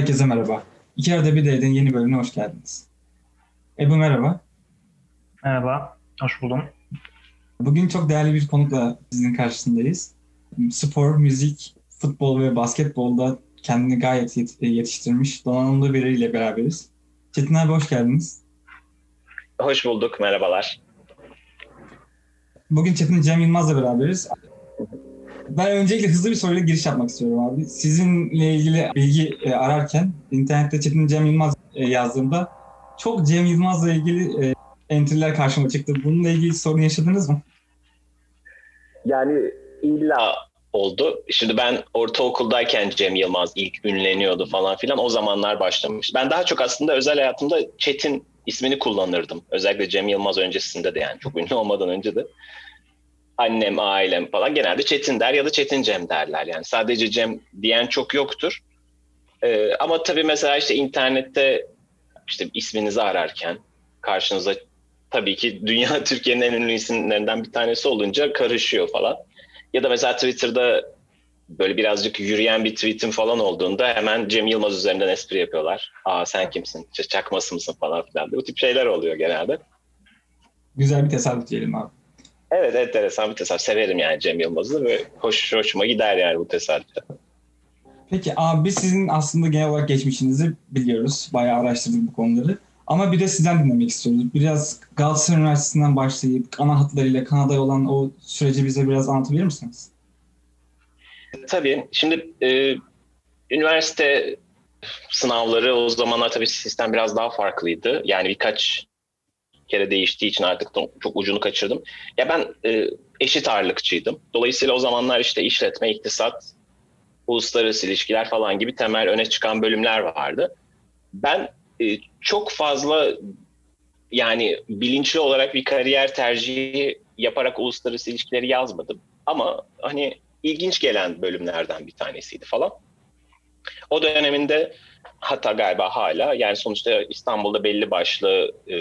Herkese merhaba. İki arada bir değerden yeni bölümüne hoş geldiniz. Ebu merhaba. Merhaba, hoş buldum. Bugün çok değerli bir konukla sizin karşısındayız. Spor, müzik, futbol ve basketbolda kendini gayet yetiştirmiş donanımlı biriyle beraberiz. Çetin abi hoş geldiniz. Hoş bulduk, merhabalar. Bugün Çetin Cem Yılmaz'la beraberiz. Ben öncelikle hızlı bir soruyla giriş yapmak istiyorum abi. Sizinle ilgili bilgi e, ararken internette Çetin Cem Yılmaz e, yazdığımda çok Cem Yılmaz'la ilgili e, entry'ler karşıma çıktı. Bununla ilgili sorun yaşadınız mı? Yani illa oldu. Şimdi ben ortaokuldayken Cem Yılmaz ilk ünleniyordu falan filan. O zamanlar başlamış. Ben daha çok aslında özel hayatımda Çetin ismini kullanırdım. Özellikle Cem Yılmaz öncesinde de yani çok ünlü olmadan önce de annem, ailem falan genelde Çetin der ya da Çetin Cem derler. Yani sadece Cem diyen çok yoktur. Ee, ama tabii mesela işte internette işte isminizi ararken karşınıza tabii ki dünya Türkiye'nin en ünlü isimlerinden bir tanesi olunca karışıyor falan. Ya da mesela Twitter'da böyle birazcık yürüyen bir tweetim falan olduğunda hemen Cem Yılmaz üzerinden espri yapıyorlar. Aa sen kimsin? Çakması mısın falan filan. Bu tip şeyler oluyor genelde. Güzel bir tesadüf diyelim abi. Evet enteresan bir tesadüf. Severim yani Cem Yılmaz'ı ve hoş, hoşuma gider yani bu tesadüfte. Peki abi sizin aslında genel olarak geçmişinizi biliyoruz. Bayağı araştırdık bu konuları. Ama bir de sizden dinlemek istiyoruz. Biraz Galatasaray Üniversitesi'nden başlayıp ana hatlarıyla Kanada'ya olan o süreci bize biraz anlatabilir misiniz? Tabii. Şimdi e, üniversite sınavları o zamanlar tabii sistem biraz daha farklıydı. Yani birkaç kere değiştiği için artık çok ucunu kaçırdım. Ya ben e, eşit ağırlıkçıydım. Dolayısıyla o zamanlar işte işletme, iktisat, uluslararası ilişkiler falan gibi temel öne çıkan bölümler vardı. Ben e, çok fazla yani bilinçli olarak bir kariyer tercihi yaparak uluslararası ilişkileri yazmadım. Ama hani ilginç gelen bölümlerden bir tanesiydi falan. O döneminde hatta galiba hala yani sonuçta İstanbul'da belli başlı e,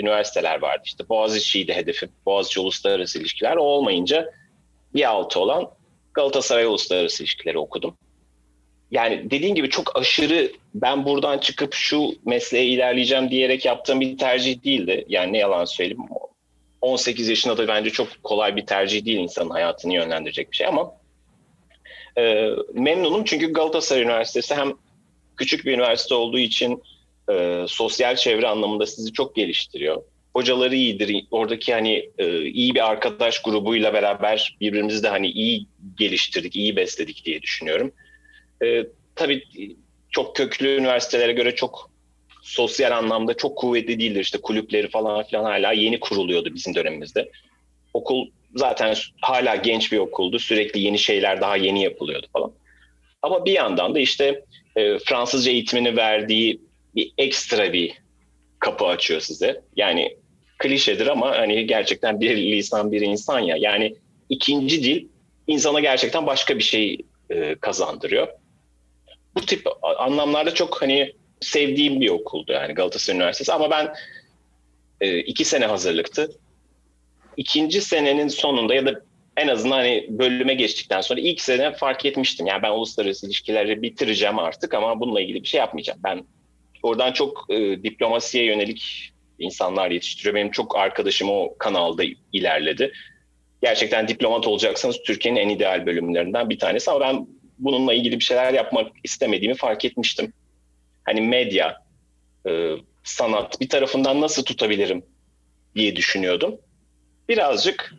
üniversiteler vardı. İşte Boğaziçi'ydi hedefim. Boğaziçi Uluslararası İlişkiler. O olmayınca bir altı olan Galatasaray Uluslararası İlişkileri okudum. Yani dediğim gibi çok aşırı ben buradan çıkıp şu mesleğe ilerleyeceğim diyerek yaptığım bir tercih değildi. Yani ne yalan söyleyeyim. 18 yaşında da bence çok kolay bir tercih değil insanın hayatını yönlendirecek bir şey ama e, memnunum çünkü Galatasaray Üniversitesi hem küçük bir üniversite olduğu için e, sosyal çevre anlamında sizi çok geliştiriyor. Hocaları iyidir. Oradaki hani e, iyi bir arkadaş grubuyla beraber birbirimizi de hani iyi geliştirdik, iyi besledik diye düşünüyorum. E, tabii çok köklü üniversitelere göre çok sosyal anlamda çok kuvvetli değildir. İşte kulüpleri falan filan hala yeni kuruluyordu bizim dönemimizde. Okul zaten hala genç bir okuldu. Sürekli yeni şeyler daha yeni yapılıyordu falan. Ama bir yandan da işte e, Fransızca eğitimini verdiği bir ekstra bir kapı açıyor size. Yani klişedir ama hani gerçekten bir lisan bir insan ya. Yani ikinci dil insana gerçekten başka bir şey e, kazandırıyor. Bu tip anlamlarda çok hani sevdiğim bir okuldu yani Galatasaray Üniversitesi ama ben e, iki sene hazırlıktı. İkinci senenin sonunda ya da en azından hani bölüme geçtikten sonra ilk sene fark etmiştim. Yani ben uluslararası ilişkileri bitireceğim artık ama bununla ilgili bir şey yapmayacağım. Ben oradan çok e, diplomasiye yönelik insanlar yetiştiriyor. Benim çok arkadaşım o kanalda ilerledi. Gerçekten diplomat olacaksanız Türkiye'nin en ideal bölümlerinden bir tanesi. Ama ben bununla ilgili bir şeyler yapmak istemediğimi fark etmiştim. Hani medya, e, sanat bir tarafından nasıl tutabilirim diye düşünüyordum. Birazcık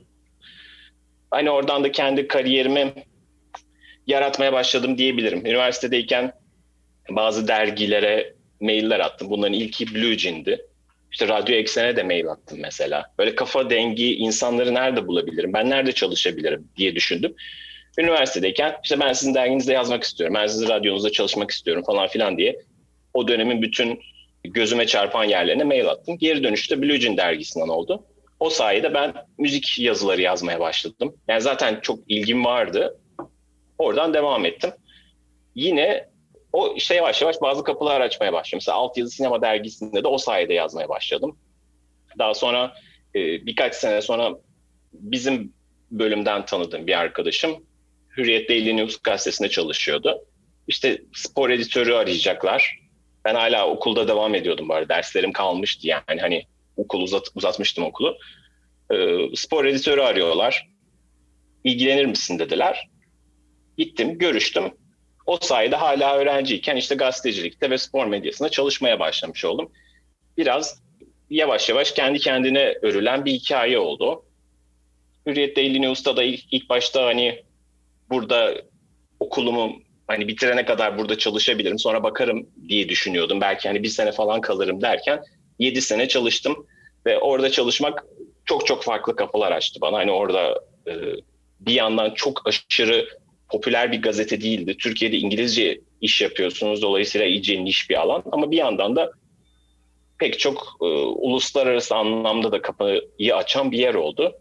hani oradan da kendi kariyerimi yaratmaya başladım diyebilirim. Üniversitedeyken bazı dergilere mailler attım. Bunların ilki Blue Jean'di. İşte Radyo Eksen'e de mail attım mesela. Böyle kafa dengi insanları nerede bulabilirim? Ben nerede çalışabilirim diye düşündüm. Üniversitedeyken işte ben sizin derginizde yazmak istiyorum. Ben sizin radyonuzda çalışmak istiyorum falan filan diye. O dönemin bütün gözüme çarpan yerlerine mail attım. Geri dönüşte Blue Jean dergisinden oldu. O sayede ben müzik yazıları yazmaya başladım. Yani zaten çok ilgim vardı. Oradan devam ettim. Yine o işte yavaş yavaş bazı kapılar açmaya başladım. Mesela Alt Yazı Sinema dergisinde de o sayede yazmaya başladım. Daha sonra e, birkaç sene sonra bizim bölümden tanıdığım bir arkadaşım Hürriyet Daily News gazetesinde çalışıyordu. işte spor editörü arayacaklar. Ben hala okulda devam ediyordum bari. Derslerim kalmıştı yani. Hani okul uzat, uzatmıştım okulu. Ee, spor editörü arıyorlar. İlgilenir misin dediler. Gittim, görüştüm. O sayede hala öğrenciyken işte gazetecilikte ve spor medyasında çalışmaya başlamış oldum. Biraz yavaş yavaş kendi kendine örülen bir hikaye oldu. Hürriyet Daily News'ta da ilk, ilk başta hani burada okulumu hani bitirene kadar burada çalışabilirim sonra bakarım diye düşünüyordum. Belki hani bir sene falan kalırım derken 7 sene çalıştım ve orada çalışmak çok çok farklı kapılar açtı bana. Hani orada e, bir yandan çok aşırı popüler bir gazete değildi. Türkiye'de İngilizce iş yapıyorsunuz dolayısıyla iyice niş bir alan ama bir yandan da pek çok e, uluslararası anlamda da kapıyı açan bir yer oldu.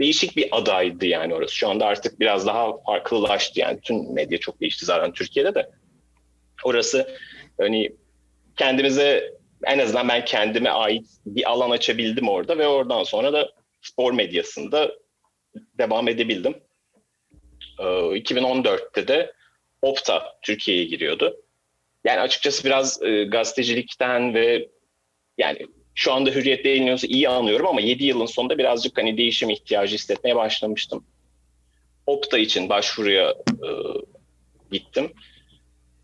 Değişik bir adaydı yani orası. Şu anda artık biraz daha farklılaştı yani tüm medya çok değişti zaten Türkiye'de de. Orası hani kendimize en azından ben kendime ait bir alan açabildim orada ve oradan sonra da spor medyasında devam edebildim. 2014'te ee, de Opta Türkiye'ye giriyordu. Yani açıkçası biraz e, gazetecilikten ve yani şu anda Hürriyet'te yayınlanıyorsa iyi anlıyorum ama 7 yılın sonunda birazcık hani değişim ihtiyacı hissetmeye başlamıştım. Opta için başvuruya e, gittim.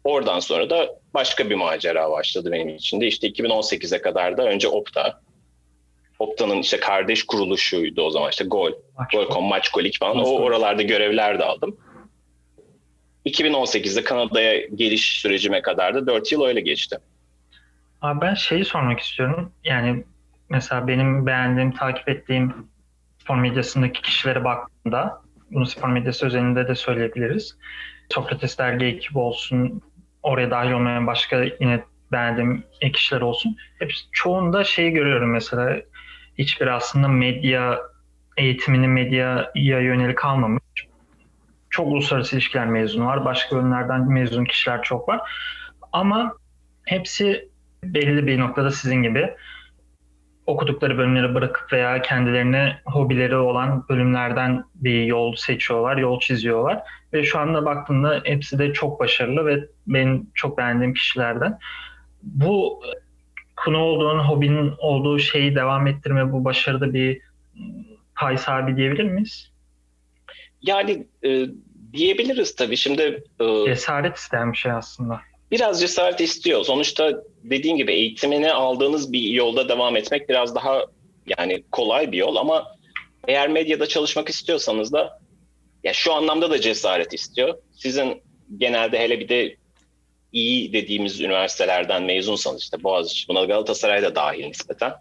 Oradan sonra da başka bir macera başladı benim için de. İşte 2018'e kadar da önce Opta. Opta'nın işte kardeş kuruluşuydu o zaman işte Gol, Gol.com, Maçkolik falan. O oralarda görevler de aldım. 2018'de Kanada'ya geliş sürecime kadar da 4 yıl öyle geçti. Abi ben şeyi sormak istiyorum. Yani mesela benim beğendiğim, takip ettiğim spor medyasındaki kişilere baktığımda bunu spor medyası özelinde de söyleyebiliriz. Sokrates dergi ekibi olsun, oraya dahil olmayan başka yine beğendiğim kişiler olsun. Hep çoğunda şeyi görüyorum mesela hiçbir aslında medya eğitimini medyaya yönelik kalmamış. Çok uluslararası ilişkiler mezunu var. Başka bölümlerden mezun kişiler çok var. Ama hepsi belirli bir noktada sizin gibi okudukları bölümleri bırakıp veya kendilerine hobileri olan bölümlerden bir yol seçiyorlar, yol çiziyorlar. Ve şu anda baktığımda hepsi de çok başarılı ve benim çok beğendiğim kişilerden. Bu konu olduğun, hobinin olduğu şeyi devam ettirme, bu başarıda bir pay sahibi diyebilir miyiz? Yani e, diyebiliriz tabii. Şimdi e, cesaret isteyen bir şey aslında. Biraz cesaret istiyor. Sonuçta dediğin gibi eğitimini aldığınız bir yolda devam etmek biraz daha yani kolay bir yol ama eğer medyada çalışmak istiyorsanız da ya şu anlamda da cesaret istiyor. Sizin genelde hele bir de iyi dediğimiz üniversitelerden mezunsanız işte Boğaziçi, buna Galatasaray da dahil nispeten.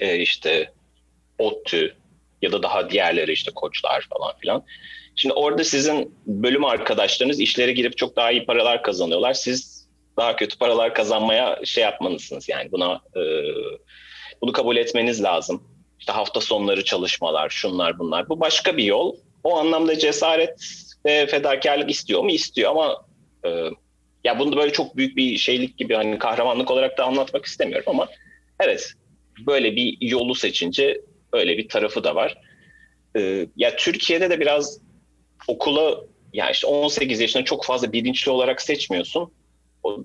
Ee, işte ODTÜ ya da daha diğerleri işte koçlar falan filan. Şimdi orada sizin bölüm arkadaşlarınız işlere girip çok daha iyi paralar kazanıyorlar. Siz daha kötü paralar kazanmaya şey yapmalısınız yani buna e, bunu kabul etmeniz lazım. İşte hafta sonları çalışmalar, şunlar bunlar. Bu başka bir yol. O anlamda cesaret ve fedakarlık istiyor mu? İstiyor ama e, ya bunu böyle çok büyük bir şeylik gibi hani kahramanlık olarak da anlatmak istemiyorum ama evet böyle bir yolu seçince öyle bir tarafı da var. Ee, ya Türkiye'de de biraz okula yani işte 18 yaşında çok fazla bilinçli olarak seçmiyorsun.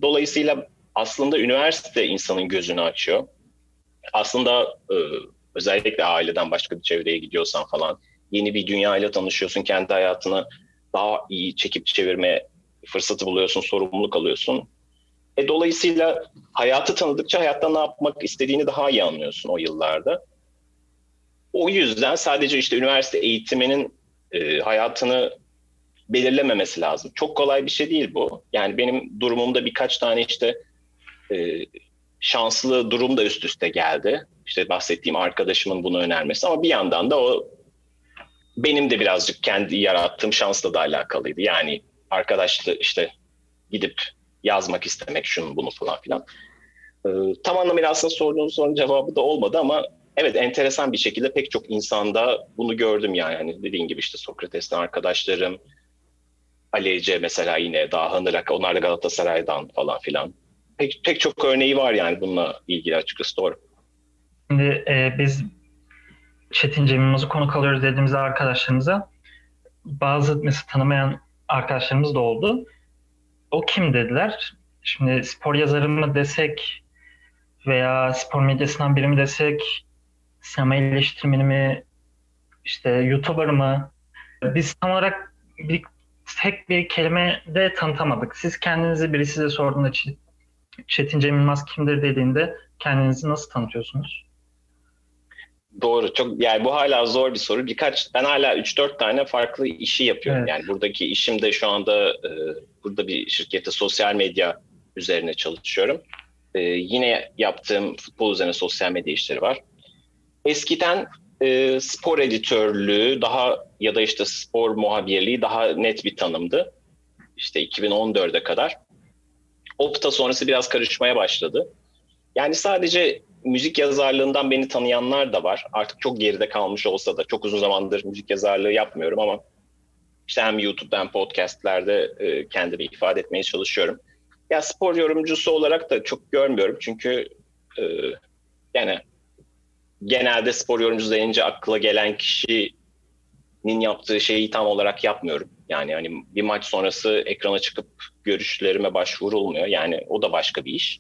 Dolayısıyla aslında üniversite insanın gözünü açıyor. Aslında e, özellikle aileden başka bir çevreye gidiyorsan falan yeni bir dünyayla tanışıyorsun. Kendi hayatını daha iyi çekip çevirme fırsatı buluyorsun, sorumluluk alıyorsun. E, dolayısıyla hayatı tanıdıkça hayatta ne yapmak istediğini daha iyi anlıyorsun o yıllarda. O yüzden sadece işte üniversite eğitiminin e, hayatını belirlememesi lazım. Çok kolay bir şey değil bu. Yani benim durumumda birkaç tane işte e, şanslı durum da üst üste geldi. İşte bahsettiğim arkadaşımın bunu önermesi ama bir yandan da o benim de birazcık kendi yarattığım şansla da alakalıydı. Yani arkadaşlı işte gidip yazmak istemek şunu bunu falan filan. Ee, tam anlamıyla aslında sorduğunuz sorunun cevabı da olmadı ama evet enteresan bir şekilde pek çok insanda bunu gördüm yani. yani dediğin gibi işte Sokrates'ten arkadaşlarım, Ali Ece mesela yine daha Hınırak, onlar da Galatasaray'dan falan filan. Pek, pek çok örneği var yani bununla ilgili açıkçası doğru. Şimdi e, biz Çetin Cemil'imizi konuk alıyoruz dediğimizde arkadaşlarımıza bazı mesela tanımayan arkadaşlarımız da oldu. o kim dediler. Şimdi spor yazarı mı desek veya spor medyasından biri mi desek, sinema eleştirmeni mi, işte YouTuber mı? Biz tam olarak bir tek bir kelime de tanıtamadık. Siz kendinizi biri size sorduğunda Çetin Cem Yılmaz kimdir dediğinde kendinizi nasıl tanıtıyorsunuz? Doğru. Çok yani bu hala zor bir soru. Birkaç ben hala 3-4 tane farklı işi yapıyorum. Evet. Yani buradaki işim de şu anda e, burada bir şirkette sosyal medya üzerine çalışıyorum. E, yine yaptığım futbol üzerine sosyal medya işleri var. Eskiden e, spor editörlüğü daha ya da işte spor muhabirliği daha net bir tanımdı. İşte 2014'e kadar. Opta sonrası biraz karışmaya başladı. Yani sadece müzik yazarlığından beni tanıyanlar da var. Artık çok geride kalmış olsa da çok uzun zamandır müzik yazarlığı yapmıyorum ama işte hem YouTube'da hem podcastlerde e, kendimi ifade etmeye çalışıyorum. Ya spor yorumcusu olarak da çok görmüyorum çünkü e, yani genelde spor yorumcusu deyince akla gelen kişinin yaptığı şeyi tam olarak yapmıyorum. Yani hani bir maç sonrası ekrana çıkıp görüşlerime başvurulmuyor. Yani o da başka bir iş.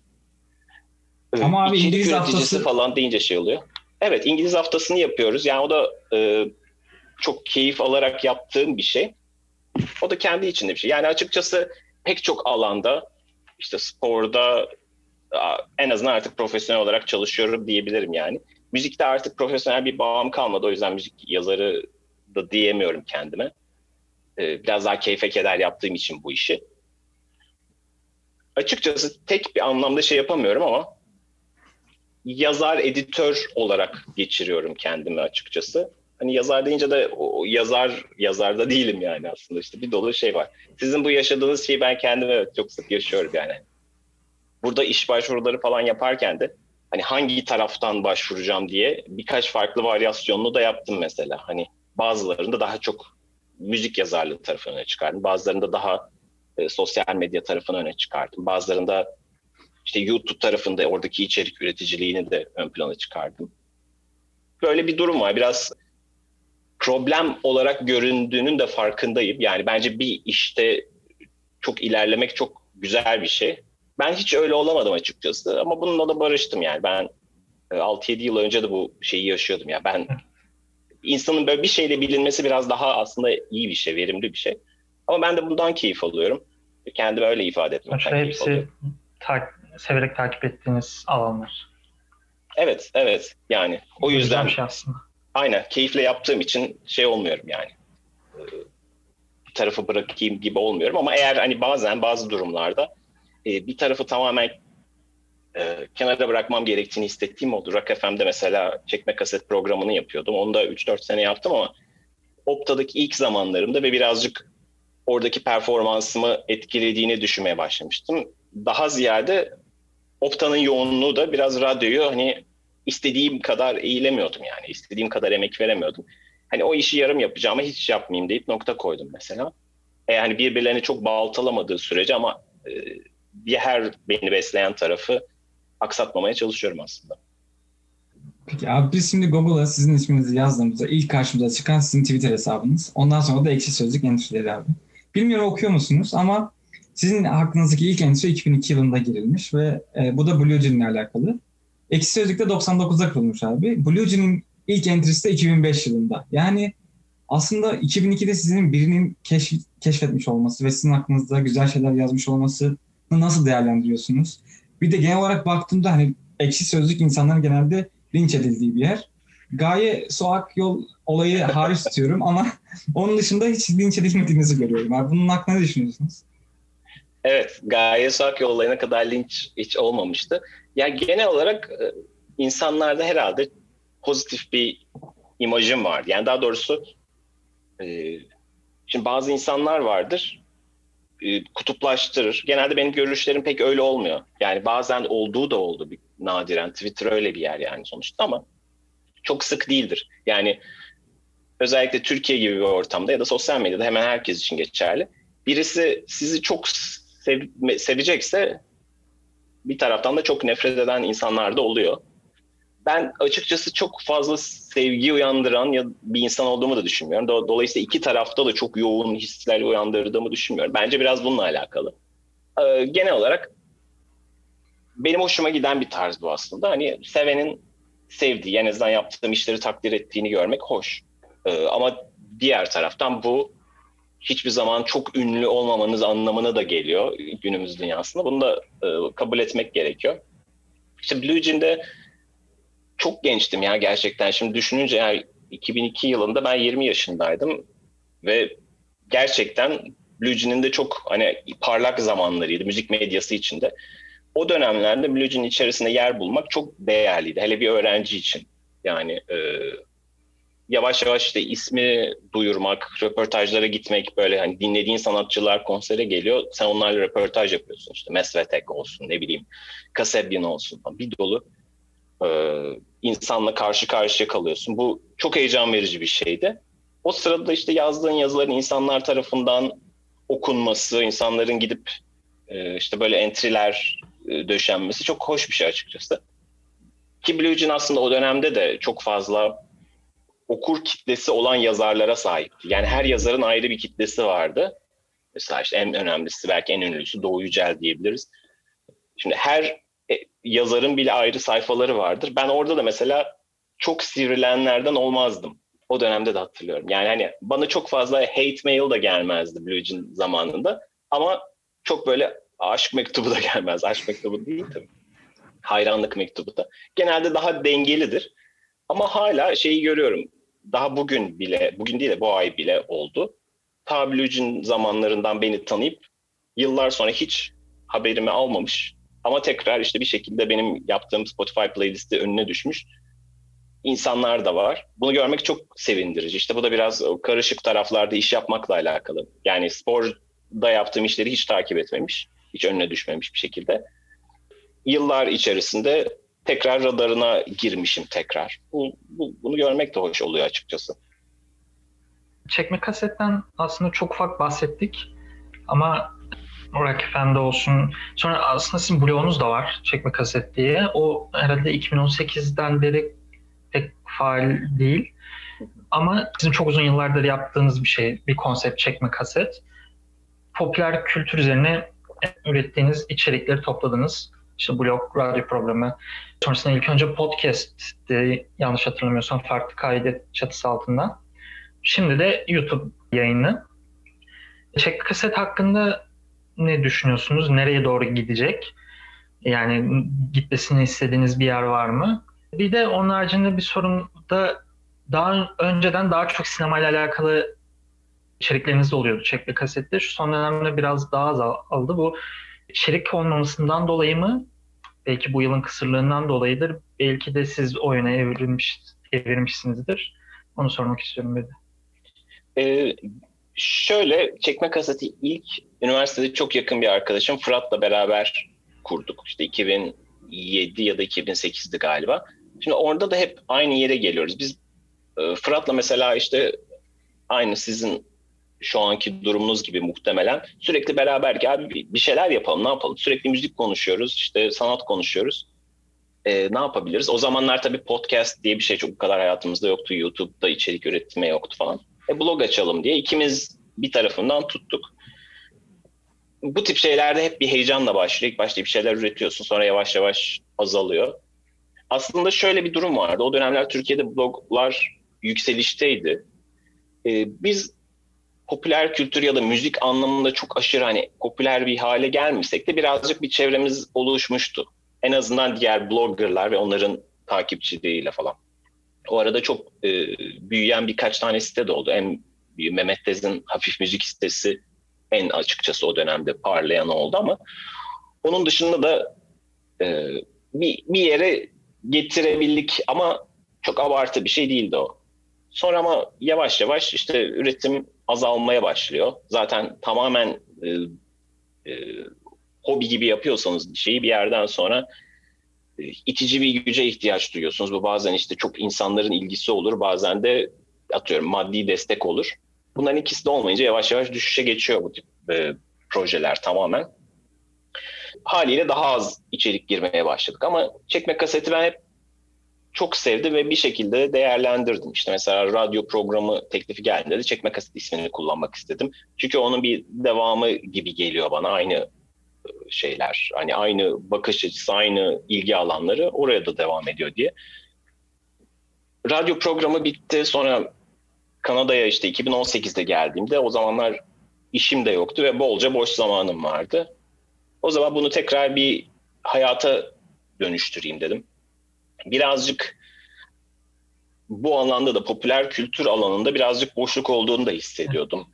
Ama abi İçerik İngiliz haftası falan deyince şey oluyor. Evet İngiliz haftasını yapıyoruz. Yani o da e, çok keyif alarak yaptığım bir şey. O da kendi içinde bir şey. Yani açıkçası pek çok alanda işte sporda en azından artık profesyonel olarak çalışıyorum diyebilirim yani. Müzikte artık profesyonel bir bağım kalmadı. O yüzden müzik yazarı da diyemiyorum kendime. Ee, biraz daha keyfe keder yaptığım için bu işi. Açıkçası tek bir anlamda şey yapamıyorum ama yazar, editör olarak geçiriyorum kendimi açıkçası. Hani yazar deyince de o yazar yazarda değilim yani aslında işte bir dolu şey var. Sizin bu yaşadığınız şeyi ben kendim evet çok sık yaşıyorum yani. Burada iş başvuruları falan yaparken de hani hangi taraftan başvuracağım diye birkaç farklı varyasyonunu da yaptım mesela. Hani bazılarında daha çok müzik yazarlığı tarafını öne çıkardım. Bazılarında daha e, sosyal medya tarafını öne çıkardım. Bazılarında işte YouTube tarafında oradaki içerik üreticiliğini de ön plana çıkardım. Böyle bir durum var. Biraz problem olarak göründüğünün de farkındayım. Yani bence bir işte çok ilerlemek çok güzel bir şey. Ben hiç öyle olamadım açıkçası ama bununla da barıştım yani. Ben 6-7 e, yıl önce de bu şeyi yaşıyordum ya. Ben insanın böyle bir şeyle bilinmesi biraz daha aslında iyi bir şey, verimli bir şey. Ama ben de bundan keyif alıyorum. Kendimi öyle ifade etmekten keyif hepsi alıyorum. Ta- severek takip ettiğiniz alanlar. Evet, evet. Yani o yüzden şey aslında. aynen keyifle yaptığım için şey olmuyorum yani. Bir tarafı bırakayım gibi olmuyorum ama eğer hani bazen bazı durumlarda e, bir tarafı tamamen e, kenara bırakmam gerektiğini hissettiğim oldu. Rock FM'de mesela çekme kaset programını yapıyordum. Onu da 3-4 sene yaptım ama Opta'daki ilk zamanlarımda ve birazcık oradaki performansımı etkilediğini düşünmeye başlamıştım. Daha ziyade Opta'nın yoğunluğu da biraz radyoyu hani istediğim kadar eğilemiyordum yani. istediğim kadar emek veremiyordum. Hani o işi yarım yapacağıma hiç yapmayayım deyip nokta koydum mesela. E yani birbirlerini çok baltalamadığı sürece ama e, bir her beni besleyen tarafı aksatmamaya çalışıyorum aslında. Peki abi biz şimdi Google'a sizin isminizi yazdığımızda ilk karşımıza çıkan sizin Twitter hesabınız. Ondan sonra da Ekşi Sözlük endüstrileri abi. Bilmiyorum okuyor musunuz ama sizin aklınızdaki ilk endüstri 2002 yılında girilmiş ve e, bu da Blue ile alakalı. Ekşi Sözlük'te 99'da kurulmuş abi. Blue Jean'in ilk entrisi de 2005 yılında. Yani aslında 2002'de sizin birinin keşf, keşfetmiş olması ve sizin aklınızda güzel şeyler yazmış olması nasıl değerlendiriyorsunuz? Bir de genel olarak baktığımda hani ekşi sözlük insanların genelde linç edildiği bir yer. Gaye Soğak yol olayı hariç tutuyorum ama onun dışında hiç linç edilmediğinizi görüyorum. Abi bunun hakkında ne düşünüyorsunuz? Evet, Gaye Soğak yol olayına kadar linç hiç olmamıştı. Ya yani genel olarak e, insanlarda herhalde pozitif bir imajım var. Yani daha doğrusu e, şimdi bazı insanlar vardır e, kutuplaştırır. Genelde benim görüşlerim pek öyle olmuyor. Yani bazen olduğu da oldu bir, nadiren. Twitter öyle bir yer yani sonuçta ama çok sık değildir. Yani özellikle Türkiye gibi bir ortamda ya da sosyal medyada hemen herkes için geçerli. Birisi sizi çok sev, sevecekse bir taraftan da çok nefret eden insanlar da oluyor ben açıkçası çok fazla sevgi uyandıran ya bir insan olduğumu da düşünmüyorum. Dolayısıyla iki tarafta da çok yoğun hisler uyandırdığımı düşünmüyorum. Bence biraz bununla alakalı. e, genel olarak benim hoşuma giden bir tarz bu aslında. Hani sevenin sevdiği, en azından yaptığım işleri takdir ettiğini görmek hoş. E, ama diğer taraftan bu hiçbir zaman çok ünlü olmamanız anlamına da geliyor günümüz dünyasında. Bunu da e, kabul etmek gerekiyor. İşte Blue Jean'de çok gençtim ya gerçekten. Şimdi düşününce yani 2002 yılında ben 20 yaşındaydım ve gerçekten Blue de çok hani parlak zamanlarıydı müzik medyası içinde. O dönemlerde Blue içerisinde yer bulmak çok değerliydi. Hele bir öğrenci için. Yani e, yavaş yavaş işte ismi duyurmak, röportajlara gitmek böyle hani dinlediğin sanatçılar konsere geliyor. Sen onlarla röportaj yapıyorsun işte Mesvetek olsun ne bileyim Kasebian olsun bir dolu e, insanla karşı karşıya kalıyorsun. Bu çok heyecan verici bir şeydi. O sırada işte yazdığın yazıların insanlar tarafından okunması, insanların gidip e, işte böyle entry'ler e, döşenmesi çok hoş bir şey açıkçası. Ki Blue aslında o dönemde de çok fazla okur kitlesi olan yazarlara sahipti. Yani her yazarın ayrı bir kitlesi vardı. Mesela işte en önemlisi belki en ünlüsü Doğu Yücel diyebiliriz. Şimdi her yazarın bile ayrı sayfaları vardır. Ben orada da mesela çok sivrilenlerden olmazdım. O dönemde de hatırlıyorum. Yani hani bana çok fazla hate mail da gelmezdi Blue Jean zamanında. Ama çok böyle aşk mektubu da gelmez. Aşk mektubu değil tabii. Hayranlık mektubu da. Genelde daha dengelidir. Ama hala şeyi görüyorum daha bugün bile, bugün değil de bu ay bile oldu. Tablücün zamanlarından beni tanıyıp yıllar sonra hiç haberimi almamış ama tekrar işte bir şekilde benim yaptığım Spotify playlisti önüne düşmüş insanlar da var. Bunu görmek çok sevindirici. İşte bu da biraz karışık taraflarda iş yapmakla alakalı. Yani sporda yaptığım işleri hiç takip etmemiş, hiç önüne düşmemiş bir şekilde. Yıllar içerisinde tekrar radarına girmişim tekrar. Bu, bu, bunu görmek de hoş oluyor açıkçası. Çekme kasetten aslında çok ufak bahsettik ama Rock FM'de olsun. Sonra aslında sizin blogunuz da var çekme kaset diye. O herhalde 2018'den beri pek faal değil. Ama sizin çok uzun yıllardır yaptığınız bir şey, bir konsept çekme kaset. Popüler kültür üzerine ürettiğiniz içerikleri topladınız işte blog, radyo programı. Sonrasında ilk önce podcast'ti yanlış hatırlamıyorsam farklı kaydet çatısı altında. Şimdi de YouTube yayını. Çek kaset hakkında ne düşünüyorsunuz? Nereye doğru gidecek? Yani gitmesini istediğiniz bir yer var mı? Bir de onun haricinde bir sorun da daha önceden daha çok sinemayla alakalı içerikleriniz de oluyordu çekli kasette. Şu son dönemde biraz daha azaldı. Bu içerik olmamasından dolayı mı belki bu yılın kısırlığından dolayıdır. Belki de siz o yöne evrilmiş, evrilmişsinizdir. Onu sormak istiyorum bir de. Ee, şöyle çekme kaseti ilk üniversitede çok yakın bir arkadaşım Fırat'la beraber kurduk. İşte 2007 ya da 2008'di galiba. Şimdi orada da hep aynı yere geliyoruz. Biz e, Fırat'la mesela işte aynı sizin şu anki durumunuz gibi muhtemelen sürekli beraber ki abi bir şeyler yapalım ne yapalım sürekli müzik konuşuyoruz işte sanat konuşuyoruz ee, ne yapabiliriz o zamanlar tabii podcast diye bir şey çok bu kadar hayatımızda yoktu YouTube'da içerik üretme yoktu falan e, blog açalım diye ikimiz bir tarafından tuttuk bu tip şeylerde hep bir heyecanla başlıyor. İlk başta bir şeyler üretiyorsun sonra yavaş yavaş azalıyor. Aslında şöyle bir durum vardı. O dönemler Türkiye'de bloglar yükselişteydi. Ee, biz popüler kültür ya da müzik anlamında çok aşırı hani popüler bir hale gelmesek de birazcık bir çevremiz oluşmuştu. En azından diğer bloggerlar ve onların takipçileriyle falan. O arada çok e, büyüyen birkaç tane site de oldu. En Mehmet Tez'in hafif müzik sitesi en açıkçası o dönemde parlayan oldu ama onun dışında da e, bir, bir yere getirebildik ama çok abartı bir şey değildi o. Sonra ama yavaş yavaş işte üretim azalmaya başlıyor. Zaten tamamen e, e, hobi gibi yapıyorsanız bir şeyi bir yerden sonra itici bir güce ihtiyaç duyuyorsunuz. Bu bazen işte çok insanların ilgisi olur, bazen de atıyorum maddi destek olur. Bunların ikisi de olmayınca yavaş yavaş düşüşe geçiyor bu tip e, projeler tamamen. Haliyle daha az içerik girmeye başladık ama çekme kaseti ben hep çok sevdi ve bir şekilde değerlendirdim. İşte mesela radyo programı teklifi geldiğinde de Çekme Kaset ismini kullanmak istedim. Çünkü onun bir devamı gibi geliyor bana. Aynı şeyler. Hani aynı bakış açısı, aynı ilgi alanları oraya da devam ediyor diye. Radyo programı bitti. Sonra Kanada'ya işte 2018'de geldiğimde o zamanlar işim de yoktu ve bolca boş zamanım vardı. O zaman bunu tekrar bir hayata dönüştüreyim dedim. Birazcık bu alanda da popüler kültür alanında birazcık boşluk olduğunu da hissediyordum.